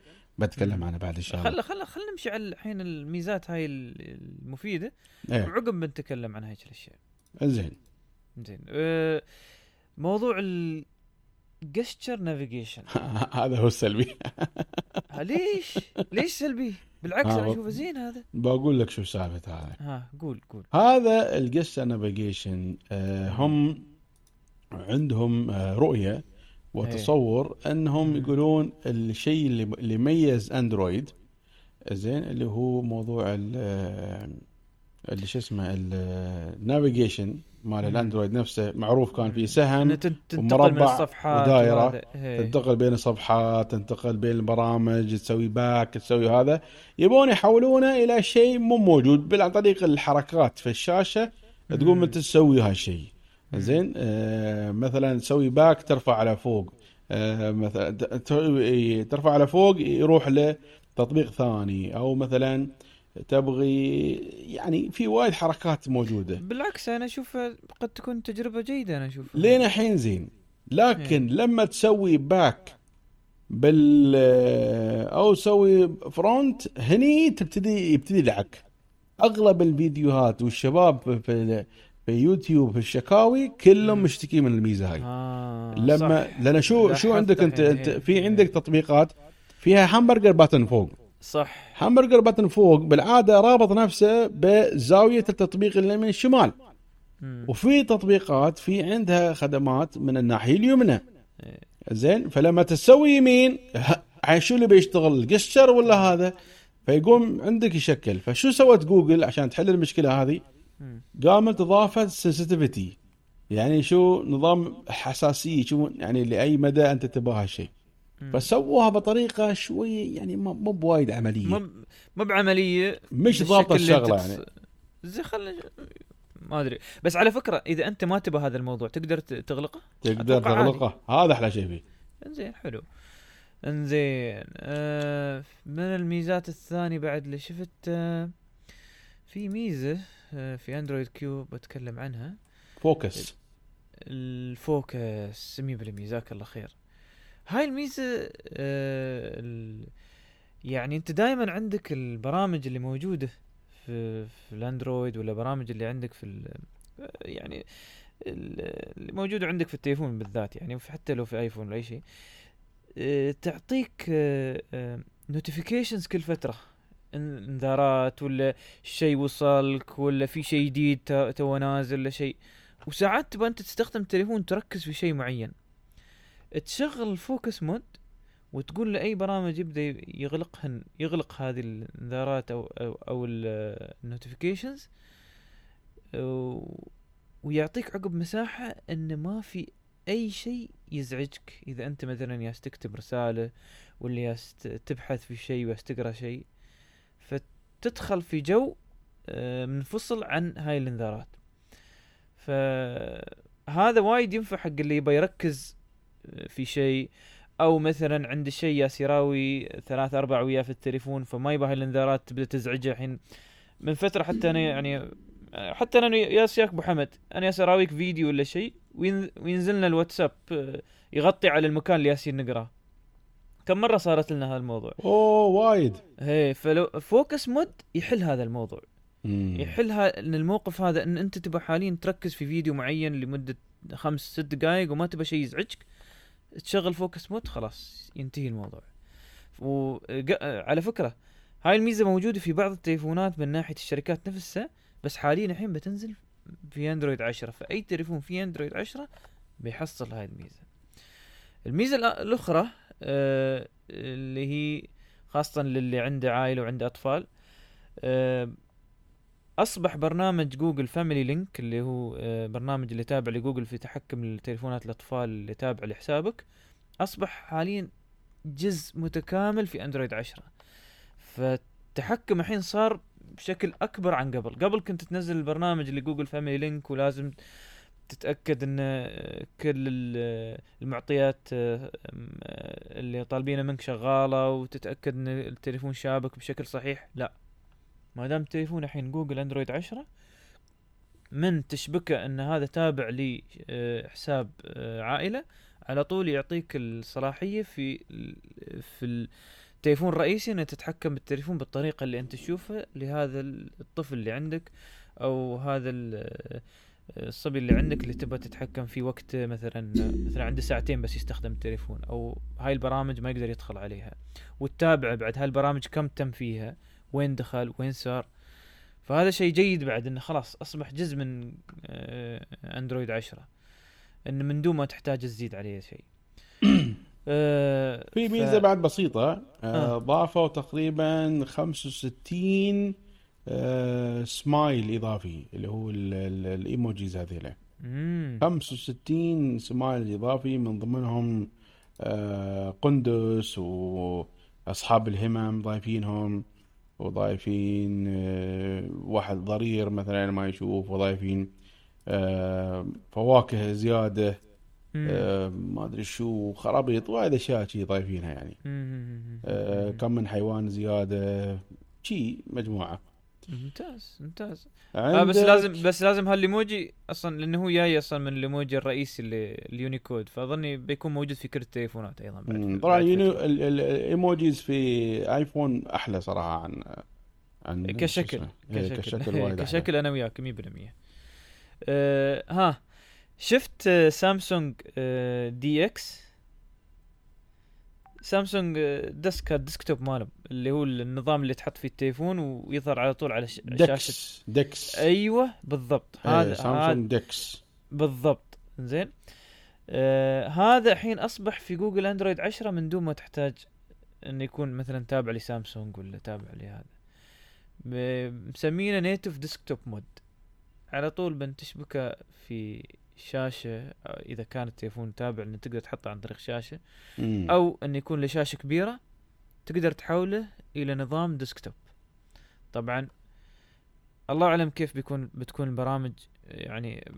بتكلم عنه بعد إن شاء الله. خل خل خل نمشي على الحين الميزات هاي ال- المفيدة. إيه. وعقب بنتكلم عن هاي الأشياء. زين زين أه موضوع ال gesture navigation هذا هو السلبي. ليش؟ ليش سلبي؟ بالعكس آه. أنا أشوفه زين هذا. بقول لك شو سالفه هذا. ها قول قول. هذا ال gesture navigation هم عندهم آه، رؤية وتصور أنهم مم. يقولون الشيء اللي اللي يميز أندرويد زين اللي هو موضوع ال اللي شو اسمه ال navigation مال. الأندرويد نفسه معروف كان في انه سهم تن- تنتقل من ومربع الصفحات ودائرة. وهذا. إيه. تنتقل بين الصفحات تنتقل بين البرامج تسوي back تسوي هذا يبون يحولونه إلى شيء مو موجود عن طريق الحركات في الشاشة تقوم. انت تسوي هالشيء. زين؟ آه مثلا تسوي back ترفع على فوق. آه مثلا ترفع على فوق يروح لتطبيق ثاني. أو مثلا تبغي يعني في وايد حركات موجودة. بالعكس أنا أشوف قد تكون تجربة جيدة أنا أشوف لين الحين زين. لكن إيه. لما تسوي back بال أو تسوي front هني تبتدي يبتدي يدعك. أغلب الفيديوهات والشباب في يوتيوب في الشكاوي كلهم. مشتكي من الميزة هاي آه لما صح. لأن شو شو عندك أنت, الحين، أنت إيه. في عندك تطبيقات فيها hamburger button فوق صح hamburger button فوق بالعادة رابط نفسه بزاوية التطبيق اللي من الشمال مم. وفي تطبيقات في عندها خدمات من الناحية اليمنى إيه. زين فلما تسوي يمين شو اللي بيشتغل ال gesture ولا هذا فيقوم عندك يشكل فشو سوت جوجل عشان تحل المشكلة هذه. قامت اضافت سنسيتيفيتي يعني شو نظام حساسية شو يعني لأي مدى أنت تبغى هالشيء. فسووها بطريقة شوي يعني مو بوايد عملية. مو بعملية مش ضابطة الشغلة يعني. زي خل ما أدري. بس على فكرة إذا أنت ما تبغى هذا الموضوع تقدر تغلقه؟ تقدر. تغلقه. هذا أحلى شيء فيه. إنزين حلو. إنزين. آه من الميزات الثانية بعد اللي شفت آه في ميزة آه في اندرويد Q بتكلم عنها. focus ال focus 100% جزاك الله خير. هاي الميزة آه يعني أنت دائما عندك البرامج اللي موجودة في, في الأندرويد ولا برامج اللي عندك في ال- يعني ال- اللي موجودة عندك في التليفون بالذات يعني حتى لو في آيفون ولا أي شيء. آه، تعطيك notifications كل فترة. ان- انذارات ولا شيء وصلك ولا في شيء جديد تو- نازل ولا شيء. وساعات تبغى أنت تستخدم التليفون تركز في شيء معين. تشغل ال focus mode وتقول لأي برامج يبدأ يغلقهن يغلق هذه الانذارات أو أو, أو ال notifications ويعطيك عقب مساحة إن ما في أي شيء يزعجك. إذا أنت مثلا يالس تكتب رسالة ولا ياس تبحث في شيء وياس تقرأ شيء فتدخل في جو آه، منفصل عن هاي الانذارات. فهذا وايد ينفع حق اللي يبغى يركز آه، في شيء. أو مثلا عند شيء ياس يراوي ثلاث أربع وياه في التليفون فما يبغى الانذارات تبدأ تزعجه الحين. من فترة حتى أنا يعني حتى أنا ياس ياك أبو حمد أنا ياس اراويك فيديو ولا شيء وينزل لنا الواتساب آه، يغطي على المكان اللي يالسين نقراه. كم مرة صارت لنا هذا الموضوع؟ أوه وايد. هي فلو focus mode يحل هذا الموضوع. يحل إن الموقف هذا إن أنت تبغى حاليا تركز في فيديو معين لمدة خمس ست دقائق وما تبغى شيء يزعجك تشغل focus mode خلاص ينتهي الموضوع. وعلى فكرة هاي الميزة موجودة في بعض التليفونات من ناحية الشركات نفسها بس حاليا الحين بتنزل في أندرويد 10 فأي تليفون في أندرويد 10 بيحصل هاي الميزة. الميزة الأخرى اللي هي خاصة للي عنده عائلة وعنده أطفال. آه أصبح برنامج Google Family Link اللي هو آه برنامج اللي تابع لجوجل في تحكم التليفونات الأطفال اللي تابع لحسابك. أصبح حاليا جزء متكامل في اندرويد 10 فالتحكم الحين صار بشكل أكبر عن قبل. قبل كنت تنزل البرنامج اللي Google Family Link ولازم تتأكد إن كل المعطيات آه، اللي طالبينها منك شغالة وتتأكد إن التليفون شابك بشكل صحيح لا. ما دام التليفون الحين جوجل أندرويد 10 من تشبكه إن هذا تابع لحساب آه، عائلة على طول يعطيك الصلاحية في في التليفون الرئيسي انك تتحكم بالتليفون بالطريقة اللي أنت تشوفها لهذا الطفل اللي عندك أو هذا الصبي اللي عندك اللي تبغى تتحكم في وقت مثلا مثلا عنده ساعتين بس يستخدم التليفون أو هاي البرامج ما يقدر يدخل عليها. وتتابع بعد هاي البرامج كم تم فيها؟ وين دخل؟ وين صار؟ فهذا شيء جيد بعد إنه خلاص أصبح جزء من آه، أندرويد عشرة. انه من دون ما تحتاج تزيد عليه شيء. آه، في ميزة ف... بعد بسيطة آه. ضافوا تقريبا 65 آه سمايل إضافي اللي هو الايموجيز هذيلا. 65 سمايل إضافي من ضمنهم آه قندس وأصحاب الهمم ضايفينهم وضايفين آه واحد ضرير مثلا ما يشوف وضايفين آه فواكه زيادة آه ما أدري شو خرابيط وايد أشياء شي ضايفينها يعني. آه كم من حيوان زيادة شي مجموعة. ممتاز ممتاز. آه بس لازم بس لازم هالإيموجي أصلا لأنه هو جاي أصلا من الإيموجي الرئيسي اللي اليونيكود فأظني بيكون موجود في كل التليفونات أيضا بعد طبعا الإيموجيز في آيفون أحلى صراحة عن عن كشكل كشكل. كشكل, وايد كشكل أنا وياك 100% أه ها شفت سامسونج أه DeX سامسونج desk ال desktop ماله اللي هو النظام اللي تحط فيه التليفون ويظهر على طول على شاشة. DeX أيوه بالضبط. إيه، هذا سامسونج DeX بالضبط. زين. آه هذا الحين أصبح في جوجل أندرويد 10 من دون ما تحتاج انه يكون مثلا تابع لسامسونج ولا تابع لهذا. مسمينه native desktop mode على طول من تشبكه في شاشة إذا كان التليفون تابع إنه تقدر تحطه عن طريق شاشة أو إنه يكون له شاشة كبيرة تقدر تحوله إلى نظام desktop طبعا الله أعلم كيف بيكون بتكون البرامج يعني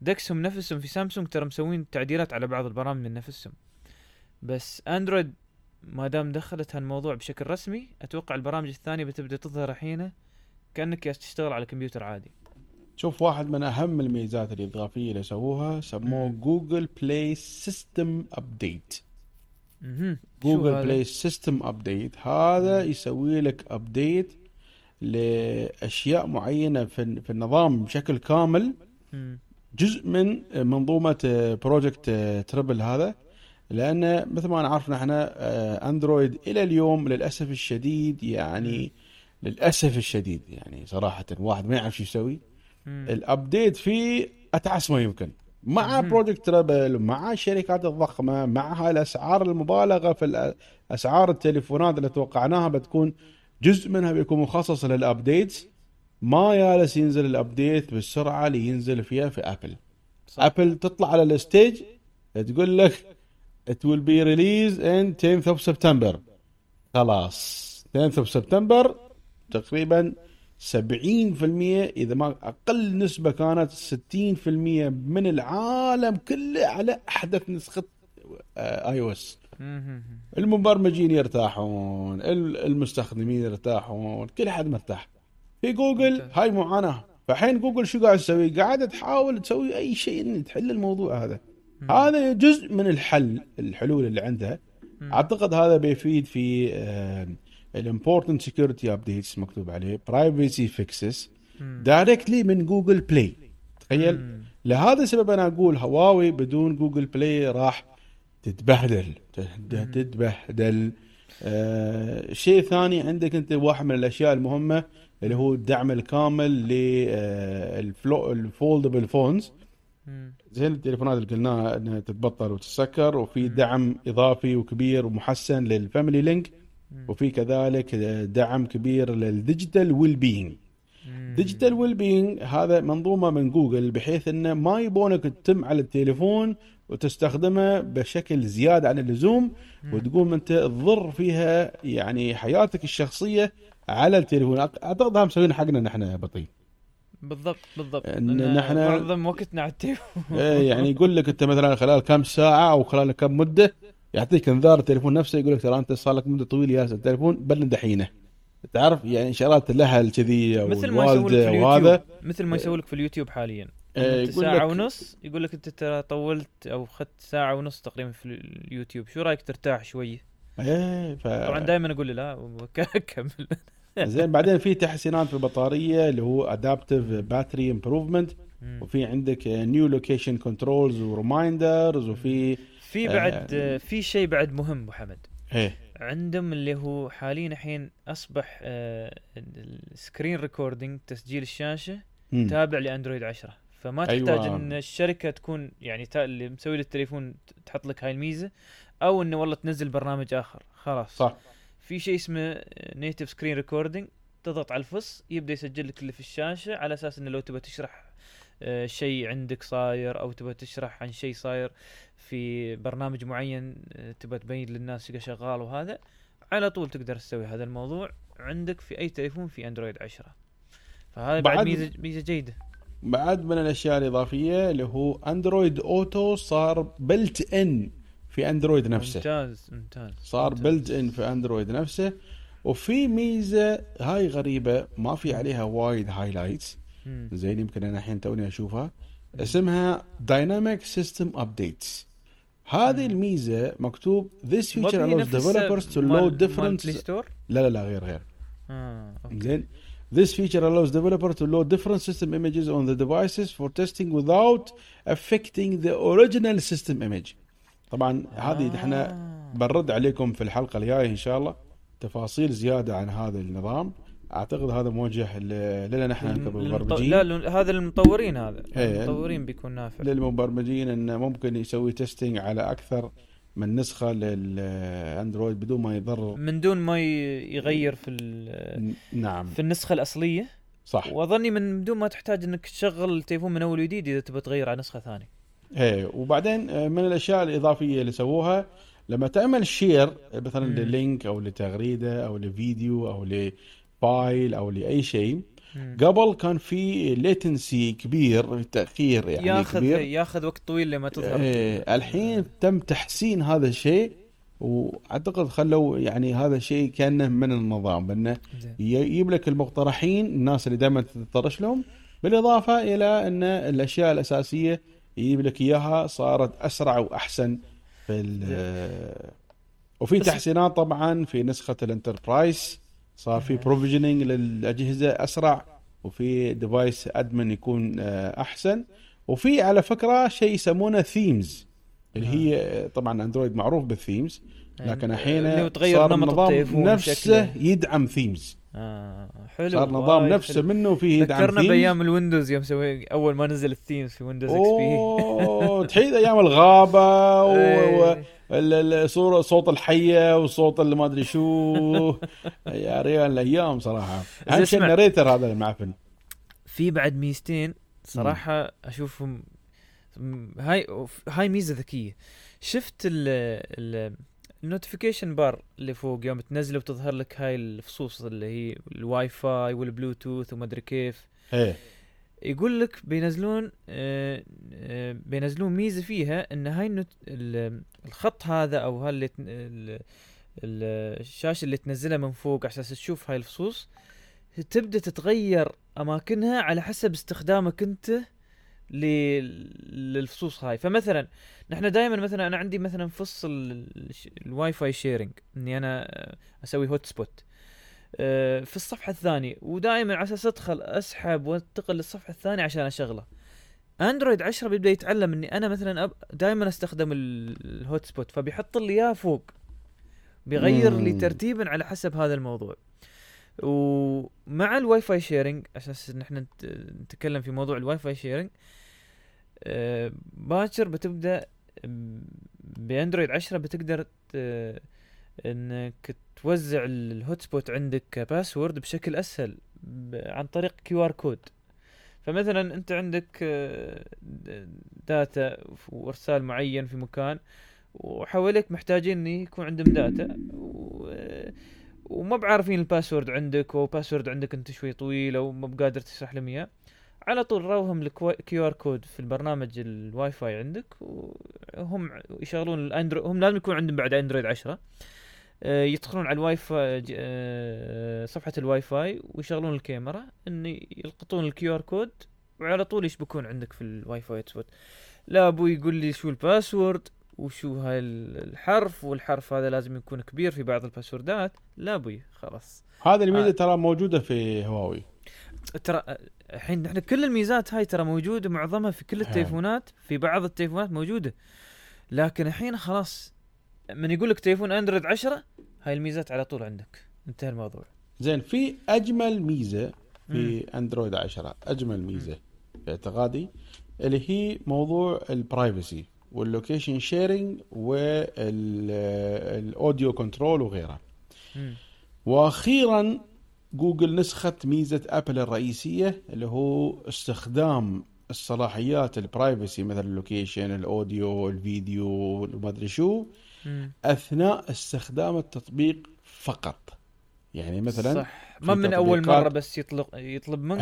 DeX هم نفسهم في سامسونج ترى مسوين تعديلات على بعض البرامج من نفسهم. بس أندرويد ما دام دخلت هالموضوع بشكل رسمي أتوقع البرامج الثانية بتبدأ تظهر الحين كأنك تشتغل على كمبيوتر عادي. شوف واحد من أهم الميزات الاضافيه اللي سووها سموه Google Play system update Google Play system update هذا؟ يسوي لك update لأشياء معينة في, في النظام بشكل كامل. جزء من منظومة Project Treble هذا. لأن مثل ما نعرف نحن اندرويد إلى اليوم للأسف الشديد يعني للأسف الشديد يعني صراحة واحد ما يعرف شو يسوي. ال update فيه اتعس ما يمكن. مع. Project Treble مع الشركات الضخمة مع هاي الأسعار المبالغة في أسعار التليفونات اللي توقعناها بتكون جزء منها بيكون مخصص لل updates ما يالس ينزل ال update بالسرعة اللي ينزل فيها في ابل صح. ابل تطلع على ال stage تقول لك it will be released in 10th of September. خلاص. 10th of September تقريبا 70% إذا ما أقل نسبة كانت 60% من العالم كله على أحدث نسخة iOS. المبرمجين يرتاحون ال- المستخدمين يرتاحون كل حد مرتاح في جوجل. هاي معاناة فحين جوجل شو قاعد تسوي قاعدة تحاول تسوي أي شيء ان تحل الموضوع هذا. هذا جزء من الحل الحلول اللي عندها. أعتقد هذا بيفيد في ال important security updates مكتوب عليه privacy fixes. directly من Google Play تخيل مم. لهذا السبب أنا أقول هواوي بدون Google Play راح تتبهدل تت- تتبهدل آه شيء ثاني عندك أنت واحد من الأشياء المهمة اللي هو الدعم الكامل لل foldable phones مم. زي التليفونات اللي قلناها إنها تتبطل وتتسكر وفي دعم إضافي وكبير ومحسن لل Family Link. وفي كذلك دعم كبير لل digital wellbeing. digital wellbeing هذا منظومة من جوجل بحيث إنه ما يبونك تتم على التليفون وتستخدمه بشكل زيادة عن اللزوم. وتقوم أنت تضر فيها يعني حياتك الشخصية على التليفون. أعتقد هم مسوين حقنا نحن بطيء. بالضبط بالضبط. لأن نحن- معظم وقتنا على التليفون. إيه، يعني يقول لك أنت مثلا خلال كم ساعة أو خلال كم مدة يعطيك انذار التليفون نفسه يقول لك ترى أنت صار لك مدة طويلة جالس التليفون بل دحينه تعرف؟ يعني شغلات الاهل كذي مثل ما لك في اليوتيوب. وهذا مثل ما يسوي لك في اليوتيوب حاليا. إيه، يقول ساعة ونص يقول لك أنت ترى طولت أو اخذت ساعة ونص تقريبا في اليوتيوب. شو رأيك ترتاح شوي؟ إيه ف... طبعا دائما أقول له لا كمل. زين بعدين في تحسينات في البطارية اللي هو adaptive battery improvement. وفي عندك new location controls و reminders وفي في آه. بعد آه، في شيء بعد مهم أبو حمد إيه عندهم اللي هو حاليا الحين أصبح آه، ال screen recording تسجيل الشاشة مم. تابع لأندرويد 10 فما أيوة. تحتاج إن الشركة تكون يعني تا- اللي مسوي للتليفون تحط لك هاي الميزة أو إنه والله تنزل برنامج آخر خلاص صح في شيء اسمه native screen recording تضغط على الفص يبدأ يسجل لك اللي في الشاشة على أساس إنه لو تبغى تشرح شيء عندك صاير أو تبغى تشرح عن شيء صاير في برنامج معين آه، تبغى تبين للناس إيش شغال وهذا على طول تقدر تسوي هذا الموضوع عندك في أي تليفون في أندرويد 10 فهذا بعد, بعد- ميزه ميزة جيدة بعد من الأشياء الإضافية اللي هو Android Auto صار built in في أندرويد نفسه ممتاز ممتاز صار ممتاز. built in في أندرويد نفسه وفي ميزة هاي غريبة ما في عليها وايد highlights. زين يمكن أنا الحين توني أشوفها. اسمها dynamic system updates هذه الميزة مكتوب this feature ما allows هي نفس developers to مال- load مال different Play Store لا لا لا غير غير. آه أوكي. زين. This feature allows developers to load different system images on the devices for testing without affecting the original system image. طبعا هذه إحنا آه. بنرد عليكم في الحلقة الجاية إن شاء الله تفاصيل زيادة عن هذا النظام. أعتقد هذا موجه لنا نحن كمبرمجين. لا هذا المطورين هذا. إيه. المطورين بيكون نافع. للمبرمجين انه ممكن يسوي testing على أكثر من نسخة للأندرويد بدون ما يضر. من دون ما يغير في نعم. في النسخة الأصلية. صح. وأظني من دون ما تحتاج إنك تشغل التليفون من أول وجديد إذا تبغى تغير على نسخة ثانية. إيه وبعدين آه، من الأشياء الإضافية اللي سووها لما تعمل share مثلا. لل link أو لتغريدة أو لفيديو أو ل file أو لأي شيء. قبل كان في ليتنسي كبير تأخير يعني ياخذ كبير ياخذ وقت طويل لما تظهر إيه الحين تم تحسين هذا الشيء وأعتقد خلوا يعني هذا الشيء كأنه من النظام. ي- يجيب لك المقترحين الناس اللي دائما تتطرش لهم بالإضافة إلى إن الأشياء الأساسية يجيب لك إياها صارت أسرع وأحسن في وفي تحسينات طبعا في نسخة الأنتربرايز صار في. provisioning للأجهزة أسرع وفي device admin يكون آه، أحسن وفي على فكرة شيء يسمونه themes اللي هي آه، طبعا أندرويد معروف بال themes لكن اللي الحين صار النظام نفسه شكله. يدعم themes آه حلو صار نظام نفسه حلو. منه فيه يدعم ذكرنا themes بأيام ال Windows يوم سوي أول ما نزل ال themes في Windows XP أوه تحيد أيام الغابة و... و... ال- ال- صورة صوت الحية وصوت اللي ما أدري شو. يا ريال الأيام صراحة. أهم شيء اسمع. ال narrator هذا المعفن في بعد ميزتين صراحة اشوفهم هاي هاي ميزة ذكية. شفت ال ال ال notification bar اللي فوق يوم تنزله وتظهر لك هاي الفصوص اللي هي الواي فاي والبلوتوث وما أدري كيف. إيه. يقول لك بينزلون آه، آه، بينزلون ميزة فيها إن هاي النوت- ال- الخط هذا أو هاي اللي تن- ال- ال- الشاشة اللي تنزلها من فوق على أساس تشوف هاي الفصوص تبدأ تتغير أماكنها على حسب استخدامك أنت للفصوص هاي. فمثلا نحن دائما مثلا أنا عندي مثلا فص ال- الش- ال Wi-Fi sharing إني أنا أسوي hotspot في الصفحة الثانية. ودائما على أساس أدخل أسحب وأنتقل للصفحة الثانية عشان أشغله. أندرويد 10 بيبدأ يتعلم إني أنا مثلا أب... دائما أستخدم ال- ال hotspot فبيحط لي اياه فوق. بيغير لي. ترتيبا على حسب هذا الموضوع. ومع ال Wi-Fi sharing أساس إن إحنا نت- نتكلم في موضوع ال Wi-Fi sharing آه، باكر بتبدأ بأندرويد 10 بتقدر إنك توزع ال- ال hotspot عندك ك password بشكل أسهل عن طريق QR code. فمثلا أنت عندك آه، data وارسال معين في مكان وحواليك محتاجين إن يكون عندهم data و... وما بعارفين ال password عندك و password عندك أنت شوي طويل أو ما بقادر تشرح لهم إياه. على طول راوهم ال QR code في البرنامج الواي فاي عندك وهم يشغلون الاندرويد هم لازم يكون عندهم بعد أندرويد 10 آه، يدخلون على الواي فاي ج- آه، صفحة الواي فاي ويشغلون الكاميرا ان يلقطون ال QR code وعلى طول يشبكون عندك في ال Wi-Fi hot لا أبوي يقول لي شو ال password وشو هاي ال- الحرف والحرف هذا لازم يكون كبير في بعض الباسوردات. لا أبوي خلاص. هذا الميزة آه. ترى موجودة في هواوي. ترى الحين إحنا كل الميزات هاي ترى موجودة معظمها في كل ها. التليفونات في بعض التليفونات موجودة. لكن الحين خلاص من يقول لك تليفون أندرويد 10 هاي الميزات على طول عندك انتهى الموضوع زين في أجمل ميزة مم. في أندرويد 10 أجمل ميزة في اعتقادي اللي هي موضوع ال privacy وال location sharing وال audio control وغيرها مم. وأخيرا جوجل نسخت ميزة أبل الرئيسية اللي هو استخدام الصلاحيات ال privacy مثل ال location ال audio الفيديو وما أدري شو مم. أثناء استخدام التطبيق فقط. يعني مثلا صح. ما من أول مرة بس يطلق يطلب منك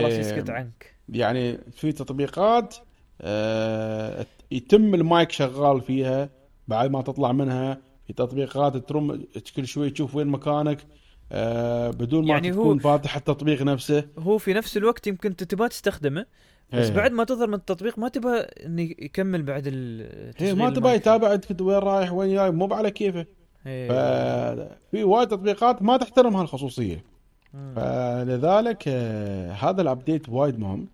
خلاص يسكت عنك. يعني في تطبيقات آه يتم المايك شغال فيها بعد ما تطلع منها في تطبيقات ترم كل شوي تشوف وين مكانك آه بدون ما يعني تكون فاتح التطبيق نفسه. هو في نفس الوقت يمكن انت تبغى تستخدمه بس إيه. بعد ما تظهر من التطبيق ما تبغى انه يكمل بعد ال تشغيل ما المايك. يتابع إنت وين رايح وين جاي مو على كيفه إيه. ففي وايد تطبيقات ما تحترم هالخصوصية. فلذلك آه، هذا ال update وايد مهم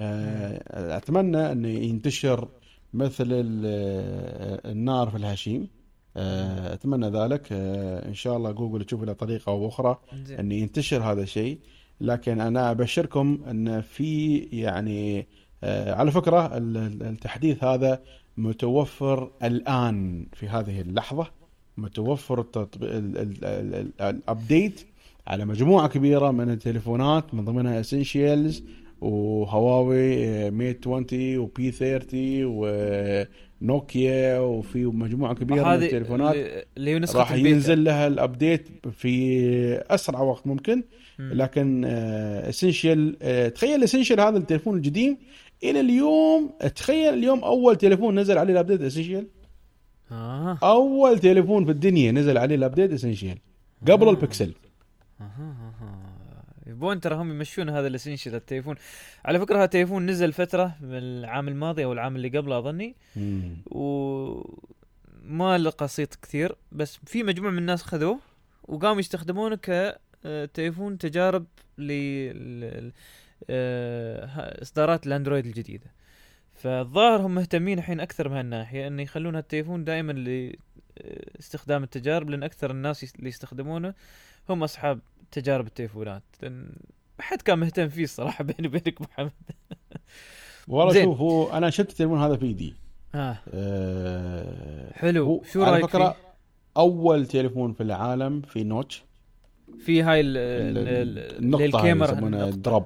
آه، أتمنى إنه ينتشر مثل آه، النار في الهشيم أتمنى ذلك إن شاء الله جوجل تشوف له طريقة أو أخرى. ان ينتشر هذا الشيء لكن أنا أبشركم أن في يعني آه، على فكرة ال- ال- التحديث هذا متوفر الآن في هذه اللحظة متوفر ال update على مجموعة كبيرة من التليفونات من ضمنها Essential وهواوي Mate 20 و P 30 ونوكيا وفي مجموعة كبيرة من التليفونات اللي- راح. ينزل لها ال update في أسرع وقت ممكن مم. لكن Essential تخيل Essential هذا التليفون القديم إلى اليوم تخيل اليوم أول تليفون نزل عليه ال update Essential آه. أول تليفون في الدنيا نزل عليه ال update Essential قبل آه. البكسل. أها يبون ترى هم يمشون هذا ال Essential التليفون. على فكرة هذا التليفون نزل فترة من العام الماضي أو العام اللي قبله أظني. وما لقى صيت كثير بس في مجموعة من الناس خذوه وقاموا يستخدمونه كتليفون تجارب ل آه، إصدارات الأندرويد الجديدة. فالظاهر هم مهتمين الحين أكثر من هالناحية انه يخلون هالتليفون دائما ل آه، التجارب لأن أكثر الناس اللي يستخدمونه هم أصحاب تجارب التليفونات. لأن ما حد كان مهتم فيه الصراحة بيني وبينك محمد. والله. شوف هو أنا شفت التليفون هذا في إيدي. آه. أه حلو. شو على رايك فكرة فيه؟ أول تليفون في العالم في notch. في هاي ال ال- ال- ال- النقطة هذه للكاميرا. يسمونها النقطة. drop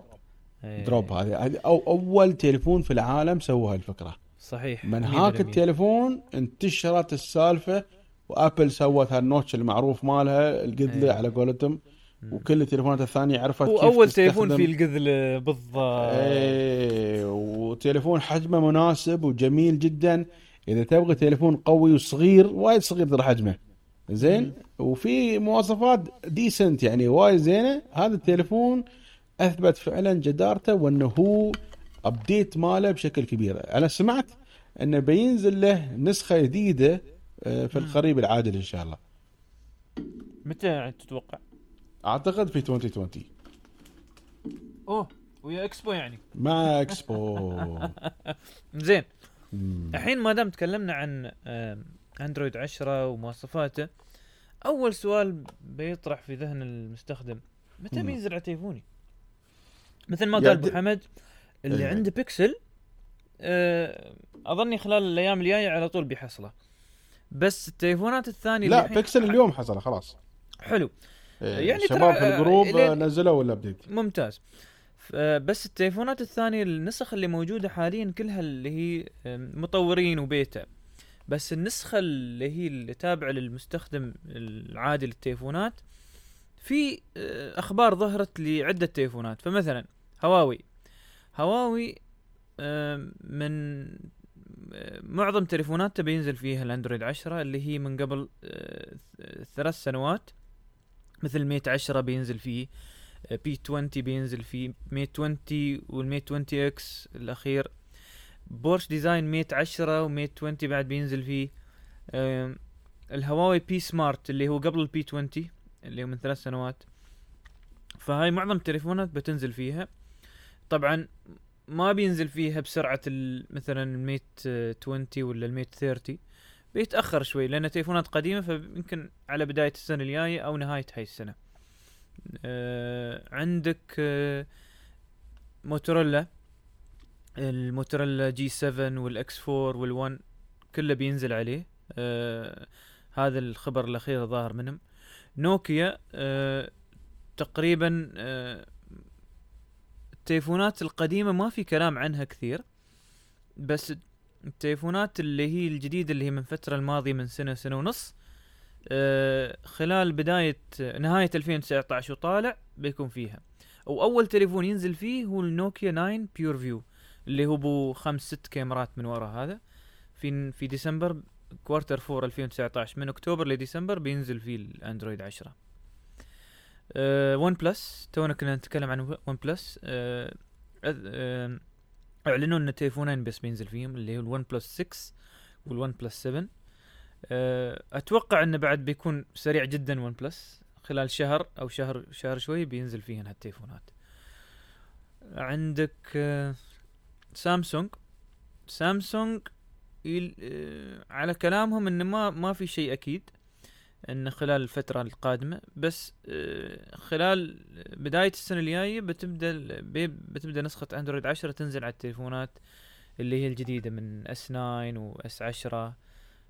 إيه، drop هذه. أو أول تليفون في العالم سوى هاي الفكرة صحيح. من 100%. هاك التليفون انتشرت السالفة وأبل سوت هال notch المعروف مالها القذلة إيه. على قولتهم. وكل التليفونات الثانية عرفت كيف أول تليفون فيه القذل بالضبط. إيه. وتليفون حجمه مناسب وجميل جدا. إذا تبغى تليفون قوي وصغير وايد صغير حجمه. زين؟ وفي مواصفات decent يعني وايد زينة. هذا التليفون أثبت فعلا جدارته وأنه هو update ماله بشكل كبير. أنا سمعت أنه بينزل له نسخة جديدة آه، في القريب العاجل إن شاء الله. متى تتوقع؟ أعتقد في 2020 أوه ويا إكسبو يعني. مع إكسبو. زين. الحين ما دام تكلمنا عن أندرويد 10 ومواصفاته. أول سؤال بيطرح في ذهن المستخدم متى. بينزل على تليفوني؟ مثل ما قال أبو حمد اللي إيه. عنده بيكسل آه، أظني خلال الأيام الجاية على طول بيحصله. بس التليفونات الثانية لا بيكسل اليوم حصل خلاص. حلو. إيه، يعني ترى- في ال group آه، نزلوا ال update ممتاز. آه، بس التليفونات الثانية النسخ اللي موجودة حاليا كلها اللي هي آم، مطورين وبيتا. بس النسخة اللي هي اللي تابعة للمستخدم العادي للتليفونات في آه، أخبار ظهرت لعدة تليفونات. فمثلا هواوي. هواوي آم، من آه، معظم تليفوناتها بينزل فيها الأندرويد 10 اللي هي من قبل آه، ثلاث سنوات. مثل Mate 10 بينزل فيه P 20 بينزل فيه Mate 20 وال Mate 20 X الأخير. Porsche Design Mate 10 و Mate 20 بعد بينزل فيه الهواوي P Smart اللي هو قبل ال P 20 اللي هو من ثلاث سنوات. فهاي معظم التليفونات بتنزل فيها. طبعا ما بينزل فيها بسرعة مثلا ال Mate 20 ولا ال Mate 30 بيتأخر شوي لأن تليفونات قديمة فيمكن على بداية السنة الجاية أو نهاية هاي السنة. آه عندك آه موتورولا الموتورولا G 7 وال X 4 وال One كله بينزل عليه. آه هذا الخبر الأخير ظاهر منهم. نوكيا آه تقريبا آه التليفونات القديمة ما في كلام عنها كثير بس التليفونات اللي هي الجديدة اللي هي من الفترة الماضية من سنة سنة ونص آه، خلال بداية نهاية 2019 وطالع بيكون فيها. وأول تليفون ينزل فيه هو النوكيا 9 بيور فيو. اللي هو بو خمس ست كاميرات من ورا هذا. في في ديسمبر quarter 4 2019 من أكتوبر لديسمبر بينزل فيه الأندرويد 10 أه OnePlus تونا كنا نتكلم عن OnePlus أه أه أعلنوا إن تليفونين بس بينزل فيهم اللي هو ال OnePlus 6 وال OnePlus 7 أه أتوقع انه بعد بيكون سريع جدا OnePlus خلال شهر أو شهر شهر شوي بينزل فيهن هالتليفونات. عندك آه، سامسونج. سامسونج يل... آه، على كلامهم إنه ما ما في شيء أكيد إن خلال الفترة القادمة بس آه، خلال بداية السنة الجاية بتبدأ بتبدأ نسخة أندرويد 10 تنزل على التليفونات اللي هي الجديدة من اس 9 واس 10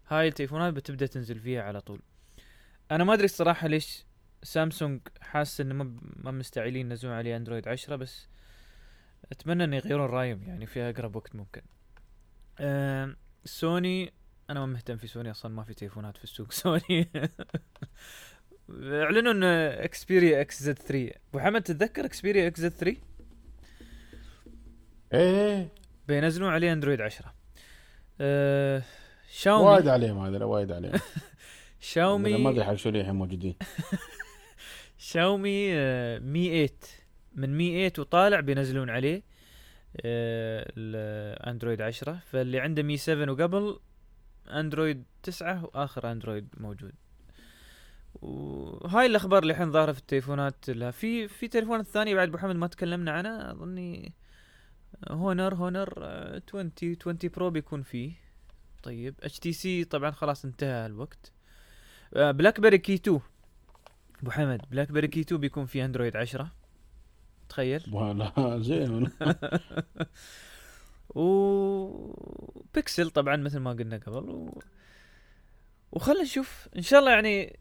هاي التليفونات بتبدأ تنزل فيها على طول. أنا ما أدري الصراحة ليش سامسونج حاسس إنه ما مستعجلين ينزلون عليه أندرويد 10 بس أتمنى ان يغيرون رايهم يعني في أقرب وقت ممكن. آه سوني أنا ما مهتم في سوني أصلا ما في تليفونات في السوق سوني. إعلنوا إن Xperia XZ 3 أبو حمد تتذكر Xperia XZ 3 إيه. بينزلون عليه أندرويد 10 آه وايد شاومي عليهم هذا وايد عليهم. أنا ما شاومي ادري حق شو الحين موجودين. شاومي آه، Mi 8 من Mi 8 وطالع بينزلون عليه آه، الاندرويد 10 فاللي عنده Mi 7 وقبل اندرويد 9 وآخر اندرويد موجود. وهاي الأخبار اللي الحين ظاهرة في التليفونات لها. في في تليفونات ثانية بعد أبو حمد ما تكلمنا عنها. أظني هونر هونر آه، 20 20 Pro بيكون فيه. طيب HTC طبعا خلاص انتهى الوقت. بلاك بيري Key 2 أبو حمد بلاك بيري Key 2 بيكون في اندرويد 10 تخيل. ولا زين. وبيكسل طبعا مثل ما قلنا قبل و... وخلنا نشوف. إن شاء الله يعني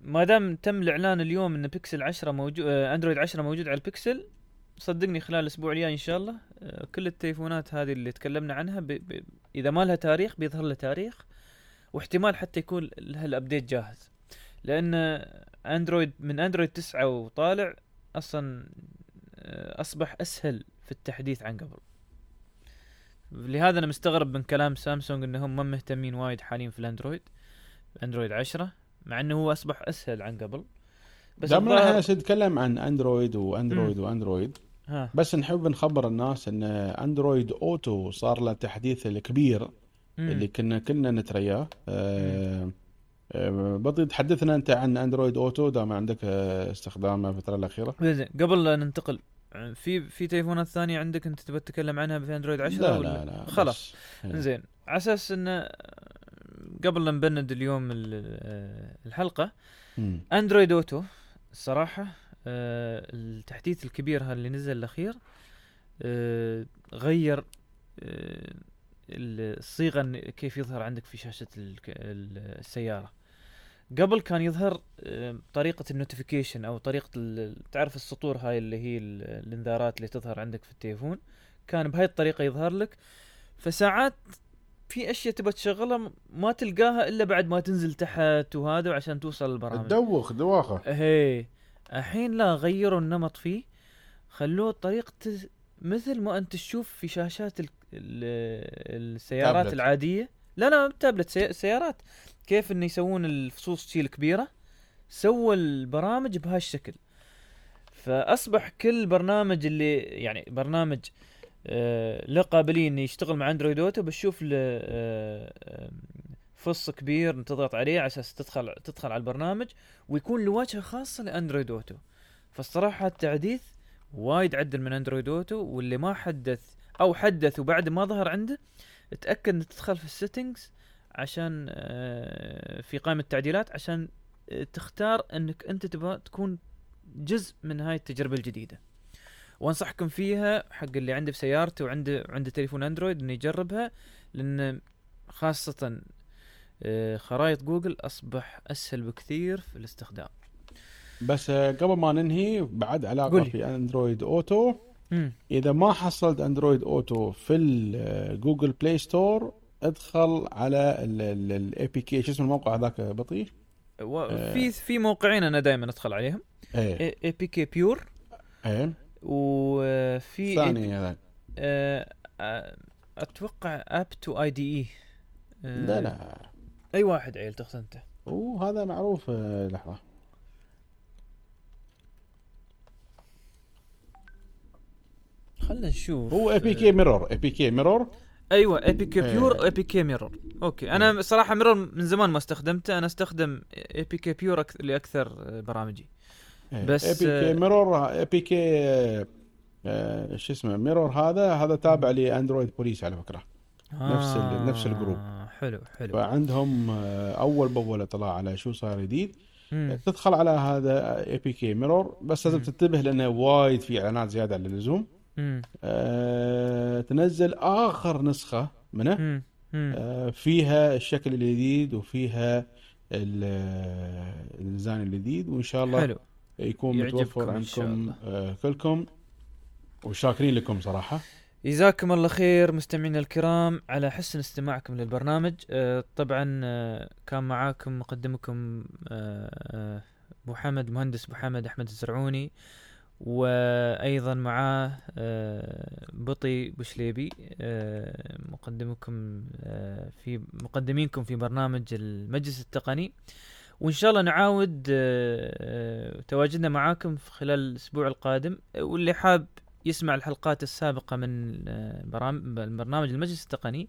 ما دام تم الإعلان اليوم إن بيكسل 10 موجود أندرويد 10 موجود على البيكسل صدقني خلال الأسبوع الجاي إن شاء الله آه، كل التليفونات هذه اللي تكلمنا عنها ب... ب... إذا ما لها تاريخ بيظهر لها تاريخ واحتمال حتى يكون لها الأبديت جاهز. لأن أندرويد من أندرويد 9 وطالع أصلا آه، أصبح أسهل في التحديث عن قبل لهذا أنا مستغرب من كلام سامسونج إنهم ما مهتمين وايد حاليا في الأندرويد أندرويد 10 مع إنه هو أصبح أسهل عن قبل بس دام إحنا نتكلم عن أندرويد وأندرويد مم. وأندرويد ها بس نحب نخبر الناس إن أندرويد أوتو صار له التحديث الكبير مم. اللي كنا كنا نترياه آه، آه، بطي تحدثنا أنت عن أندرويد أوتو دام عندك آه، استخدامه الفترة الأخيرة زين قبل لا ننتقل في في تليفونات ثانية عندك أنت تبى تتكلم عنها في أندرويد 10 لا ولا لا لا خلاص. آه. زين على أساس انه قبل لا نبند اليوم ال- آه، الحلقة مم. أندرويد Auto الصراحه آه، التحديث الكبير هذا اللي نزل الأخير آه، غير آه، الصيغة كيف يظهر عندك في شاشة السيارة قبل كان يظهر طريقة ال notification أو طريقة ال- تعرف السطور هاي اللي هي ال- الإنذارات اللي تظهر عندك في التليفون. كان بهاي الطريقة يظهر لك. فساعات في أشياء تبى تشغلها ما تلقاها إلا بعد ما تنزل تحت وهذا عشان توصل البرامج. تدوخ دواخة. هي الحين لا غيروا النمط فيه. خلوه طريقة مثل ما أنت تشوف في شاشات ال... ال... السيارات تابلت. العادية. لا لا تابلت سي... سيارات. كيف انه يسوون الفصوص شي الكبيرة؟ سووا البرامج بهالشكل فأصبح كل برنامج اللي يعني برنامج آه له قابليه إنه يشتغل مع أندرويد Auto بتشوف له آه فص كبير تضغط عليه على أساس تدخل تدخل على البرنامج ويكون له خاصة لأندرويد Auto فالصراحة التحديث وايد عدل من أندرويد Auto واللي ما حدث أو حدث وبعد ما ظهر عنده اتأكد ان تدخل في ال settings عشان آه، في قائمة التعديلات عشان آه، تختار إنك أنت تبغى تكون جزء من هاي التجربة الجديدة وأنصحكم فيها حق اللي عنده في سيارته وعنده عنده تليفون أندرويد إنه يجربها لأن خاصة آه، خرائط جوجل أصبح أسهل بكثير في الاستخدام بس قبل ما ننهي بعد علاقة. في أندرويد Auto مم. إذا ما حصلت أندرويد Auto في ال Google Play Store ادخل على ال APK شو اسم الموقع هذاك بطيء؟ و- في في موقعين أنا دائما أدخل عليهم. إيه. APK Pure. إيه. وفي ثاني هذا آه، آه، أتوقع أب تو آي دي إي. لا لا. أي واحد عيل تقصد انت وهذا معروف آه، لحظة. خلنا نشوف. هو اي بي كي Mirror اي بي كي ميرور أيوه اي بي كي إيه. بيور اي بي كي ميرور أوكي. أنا صراحة ميرور من زمان ما استخدمته. أنا استخدم APK Pure لأكثر آه، برامجي بس، AP آه، K Mirror APK آه، آه، شو اسمه Mirror هذا هذا تابع ل Android Police على فكرة. نفس ال- نفس ال group. آه، حلو حلو. فعندهم آه، أول بأول إطلاع على شو صار جديد. تدخل على هذا APK Mirror بس لازم. تنتبه لأنه وايد في إعلانات زيادة عن اللزوم. أه تنزل آخر نسخة منه. مم. مم. أه فيها الشكل الجديد وفيها ال- آه، ال design الجديد وإن شاء الله حلو. يكون متوفر عندكم. أه كلكم. وشاكرين لكم صراحة. جزاكم الله خير مستمعينا الكرام على حسن استماعكم للبرنامج. آه، طبعا آه، كان معاكم مقدمكم آه، آه، أبو حمد مهندس أبو حمد أحمد الزرعوني. وأيضا معاه آه، بطي بوشليبي آه، مقدمكم آه، في مقدمينكم في برنامج المجلس التقني. وإن شاء الله نعاود تواجدنا معاكم في خلال الأسبوع القادم. واللي حاب يسمع الحلقات السابقة من برنامج المجلس التقني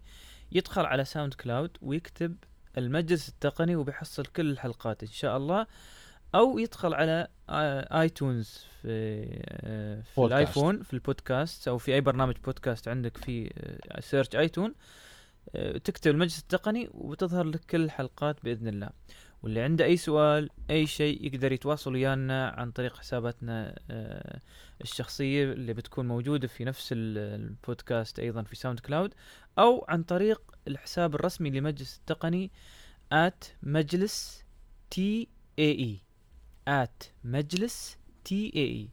يدخل على SoundCloud ويكتب المجلس التقني وبيحصل كل الحلقات إن شاء الله. أو يدخل على iTunes في في بودكاست. الآيفون في البودكاست أو في أي برنامج بودكاست عندك في search آيتون تكتب المجلس التقني وبتظهر لك كل الحلقات بإذن الله واللي عنده أي سؤال أي شيء يقدر يتواصل ويانا عن طريق حساباتنا الشخصية اللي بتكون موجودة في نفس ال- البودكاست أيضا في SoundCloud أو عن طريق الحساب الرسمي لمجلس التقني at مجلس TAE at مجلس TAE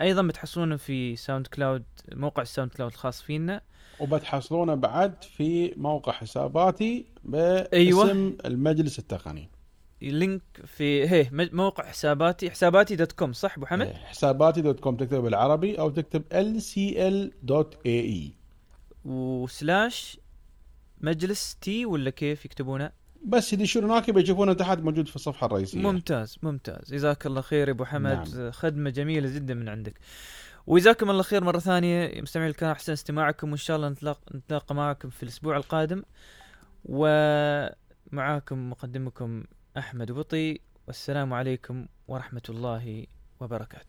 أيضا بتحصلونه في SoundCloud موقع ال SoundCloud الخاص فينا وبتحصلونه بعد في موقع حساباتي باسم أيوة. المجلس التقني link في هي موقع حساباتي حساباتي dot com صح أبو حمد؟ حساباتي dot com تكتب بالعربي أو تكتب lcl.ae و slash مجلس T ولا كيف يكتبونه؟ بس يدشون هناك بيشوفونه تحت موجود في الصفحة الرئيسية. ممتاز ممتاز. جزاك الله خير يا أبو حمد. نعم. خدمة جميلة جدا من عندك. وجزاكم الله خير مرة ثانية. مستمعي الكرام أحسن استماعكم. وإن شاء الله نتلاقى نتلاقى معكم في الأسبوع القادم. ومعاكم مقدمكم أحمد بطي. والسلام عليكم ورحمة الله وبركاته.